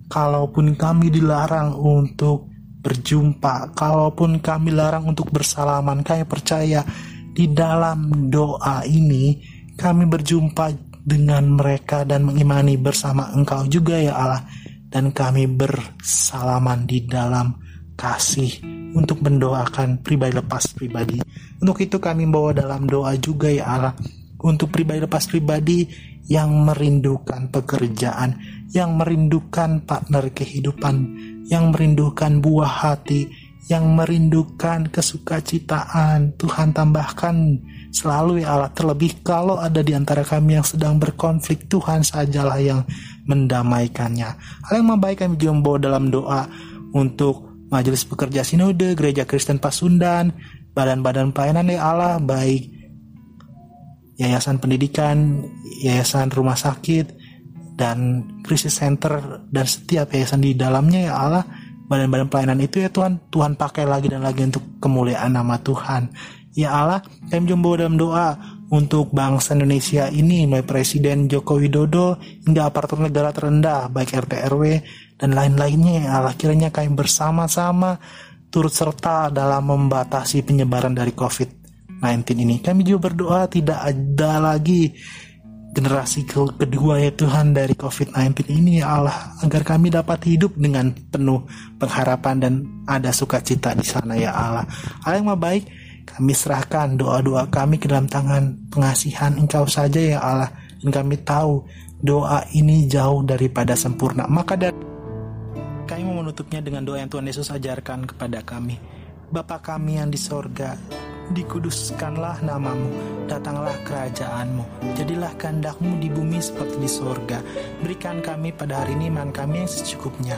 kalaupun kami dilarang untuk berjumpa, kalaupun kami larang untuk bersalaman, kami percaya di dalam doa ini kami berjumpa dengan mereka dan mengimani bersama Engkau juga ya Allah dan kami bersalaman di dalam kasih untuk mendoakan pribadi lepas pribadi. Untuk itu kami bawa dalam doa juga ya Allah untuk pribadi lepas pribadi yang merindukan pekerjaan, yang merindukan partner kehidupan, yang merindukan buah hati, yang merindukan kesukacitaan. Tuhan tambahkan selalu ya Allah terlebih kalau ada di antara kami yang sedang berkonflik Tuhan sajalah yang mendamaikannya hal yang membaik kami membawa dalam doa untuk majelis pekerja sinode gereja Kristen Pasundan badan-badan pelayanan ya Allah baik yayasan pendidikan, yayasan rumah sakit, dan krisis center dan setiap yayasan di dalamnya ya Allah badan-badan pelayanan itu ya Tuhan Tuhan pakai lagi dan lagi untuk kemuliaan nama Tuhan. Ya Allah kami jumbo dalam doa untuk bangsa Indonesia ini mulai Presiden Joko Widodo hingga aparatur negara terendah baik RT RW dan lain-lainnya. Ya Allah kiranya kami bersama-sama turut serta dalam membatasi penyebaran dari COVID-19 ini. Kami juga berdoa tidak ada lagi generasi kedua ya Tuhan dari COVID-19 ini ya Allah agar kami dapat hidup dengan penuh pengharapan dan ada sukacita di sana ya Allah. Allah yang baik kami serahkan doa-doa kami ke dalam tangan pengasihan Engkau saja ya Allah dan kami tahu doa ini jauh daripada sempurna maka dari kami mau menutupnya dengan doa yang Tuhan Yesus ajarkan kepada kami Bapa kami yang di sorga dikuduskanlah namamu, datanglah kerajaanmu, jadilah kehendakmu di bumi seperti di sorga. Berikan kami pada hari ini iman kami yang secukupnya.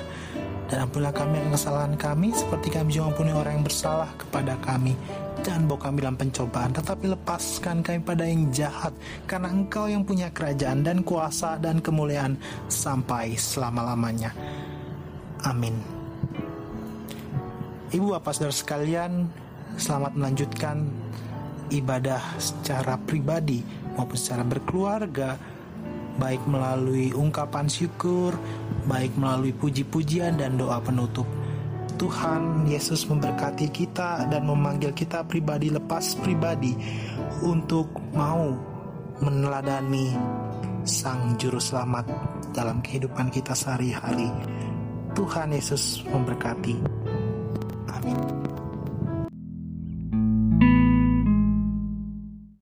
Dan ampunilah kami akan kesalahan kami, seperti kami juga ampuni orang yang bersalah kepada kami. Jangan bawa kami dalam pencobaan, tetapi lepaskan kami pada yang jahat, karena engkau yang punya kerajaan dan kuasa dan kemuliaan sampai selama-lamanya. Amin. Ibu bapak saudara sekalian, selamat melanjutkan ibadah secara pribadi maupun secara berkeluarga, baik melalui ungkapan syukur, baik melalui puji-pujian dan doa penutup. Tuhan Yesus memberkati kita dan memanggil kita pribadi lepas pribadi untuk mau meneladani Sang Juru Selamat dalam kehidupan kita sehari-hari. Tuhan Yesus memberkati.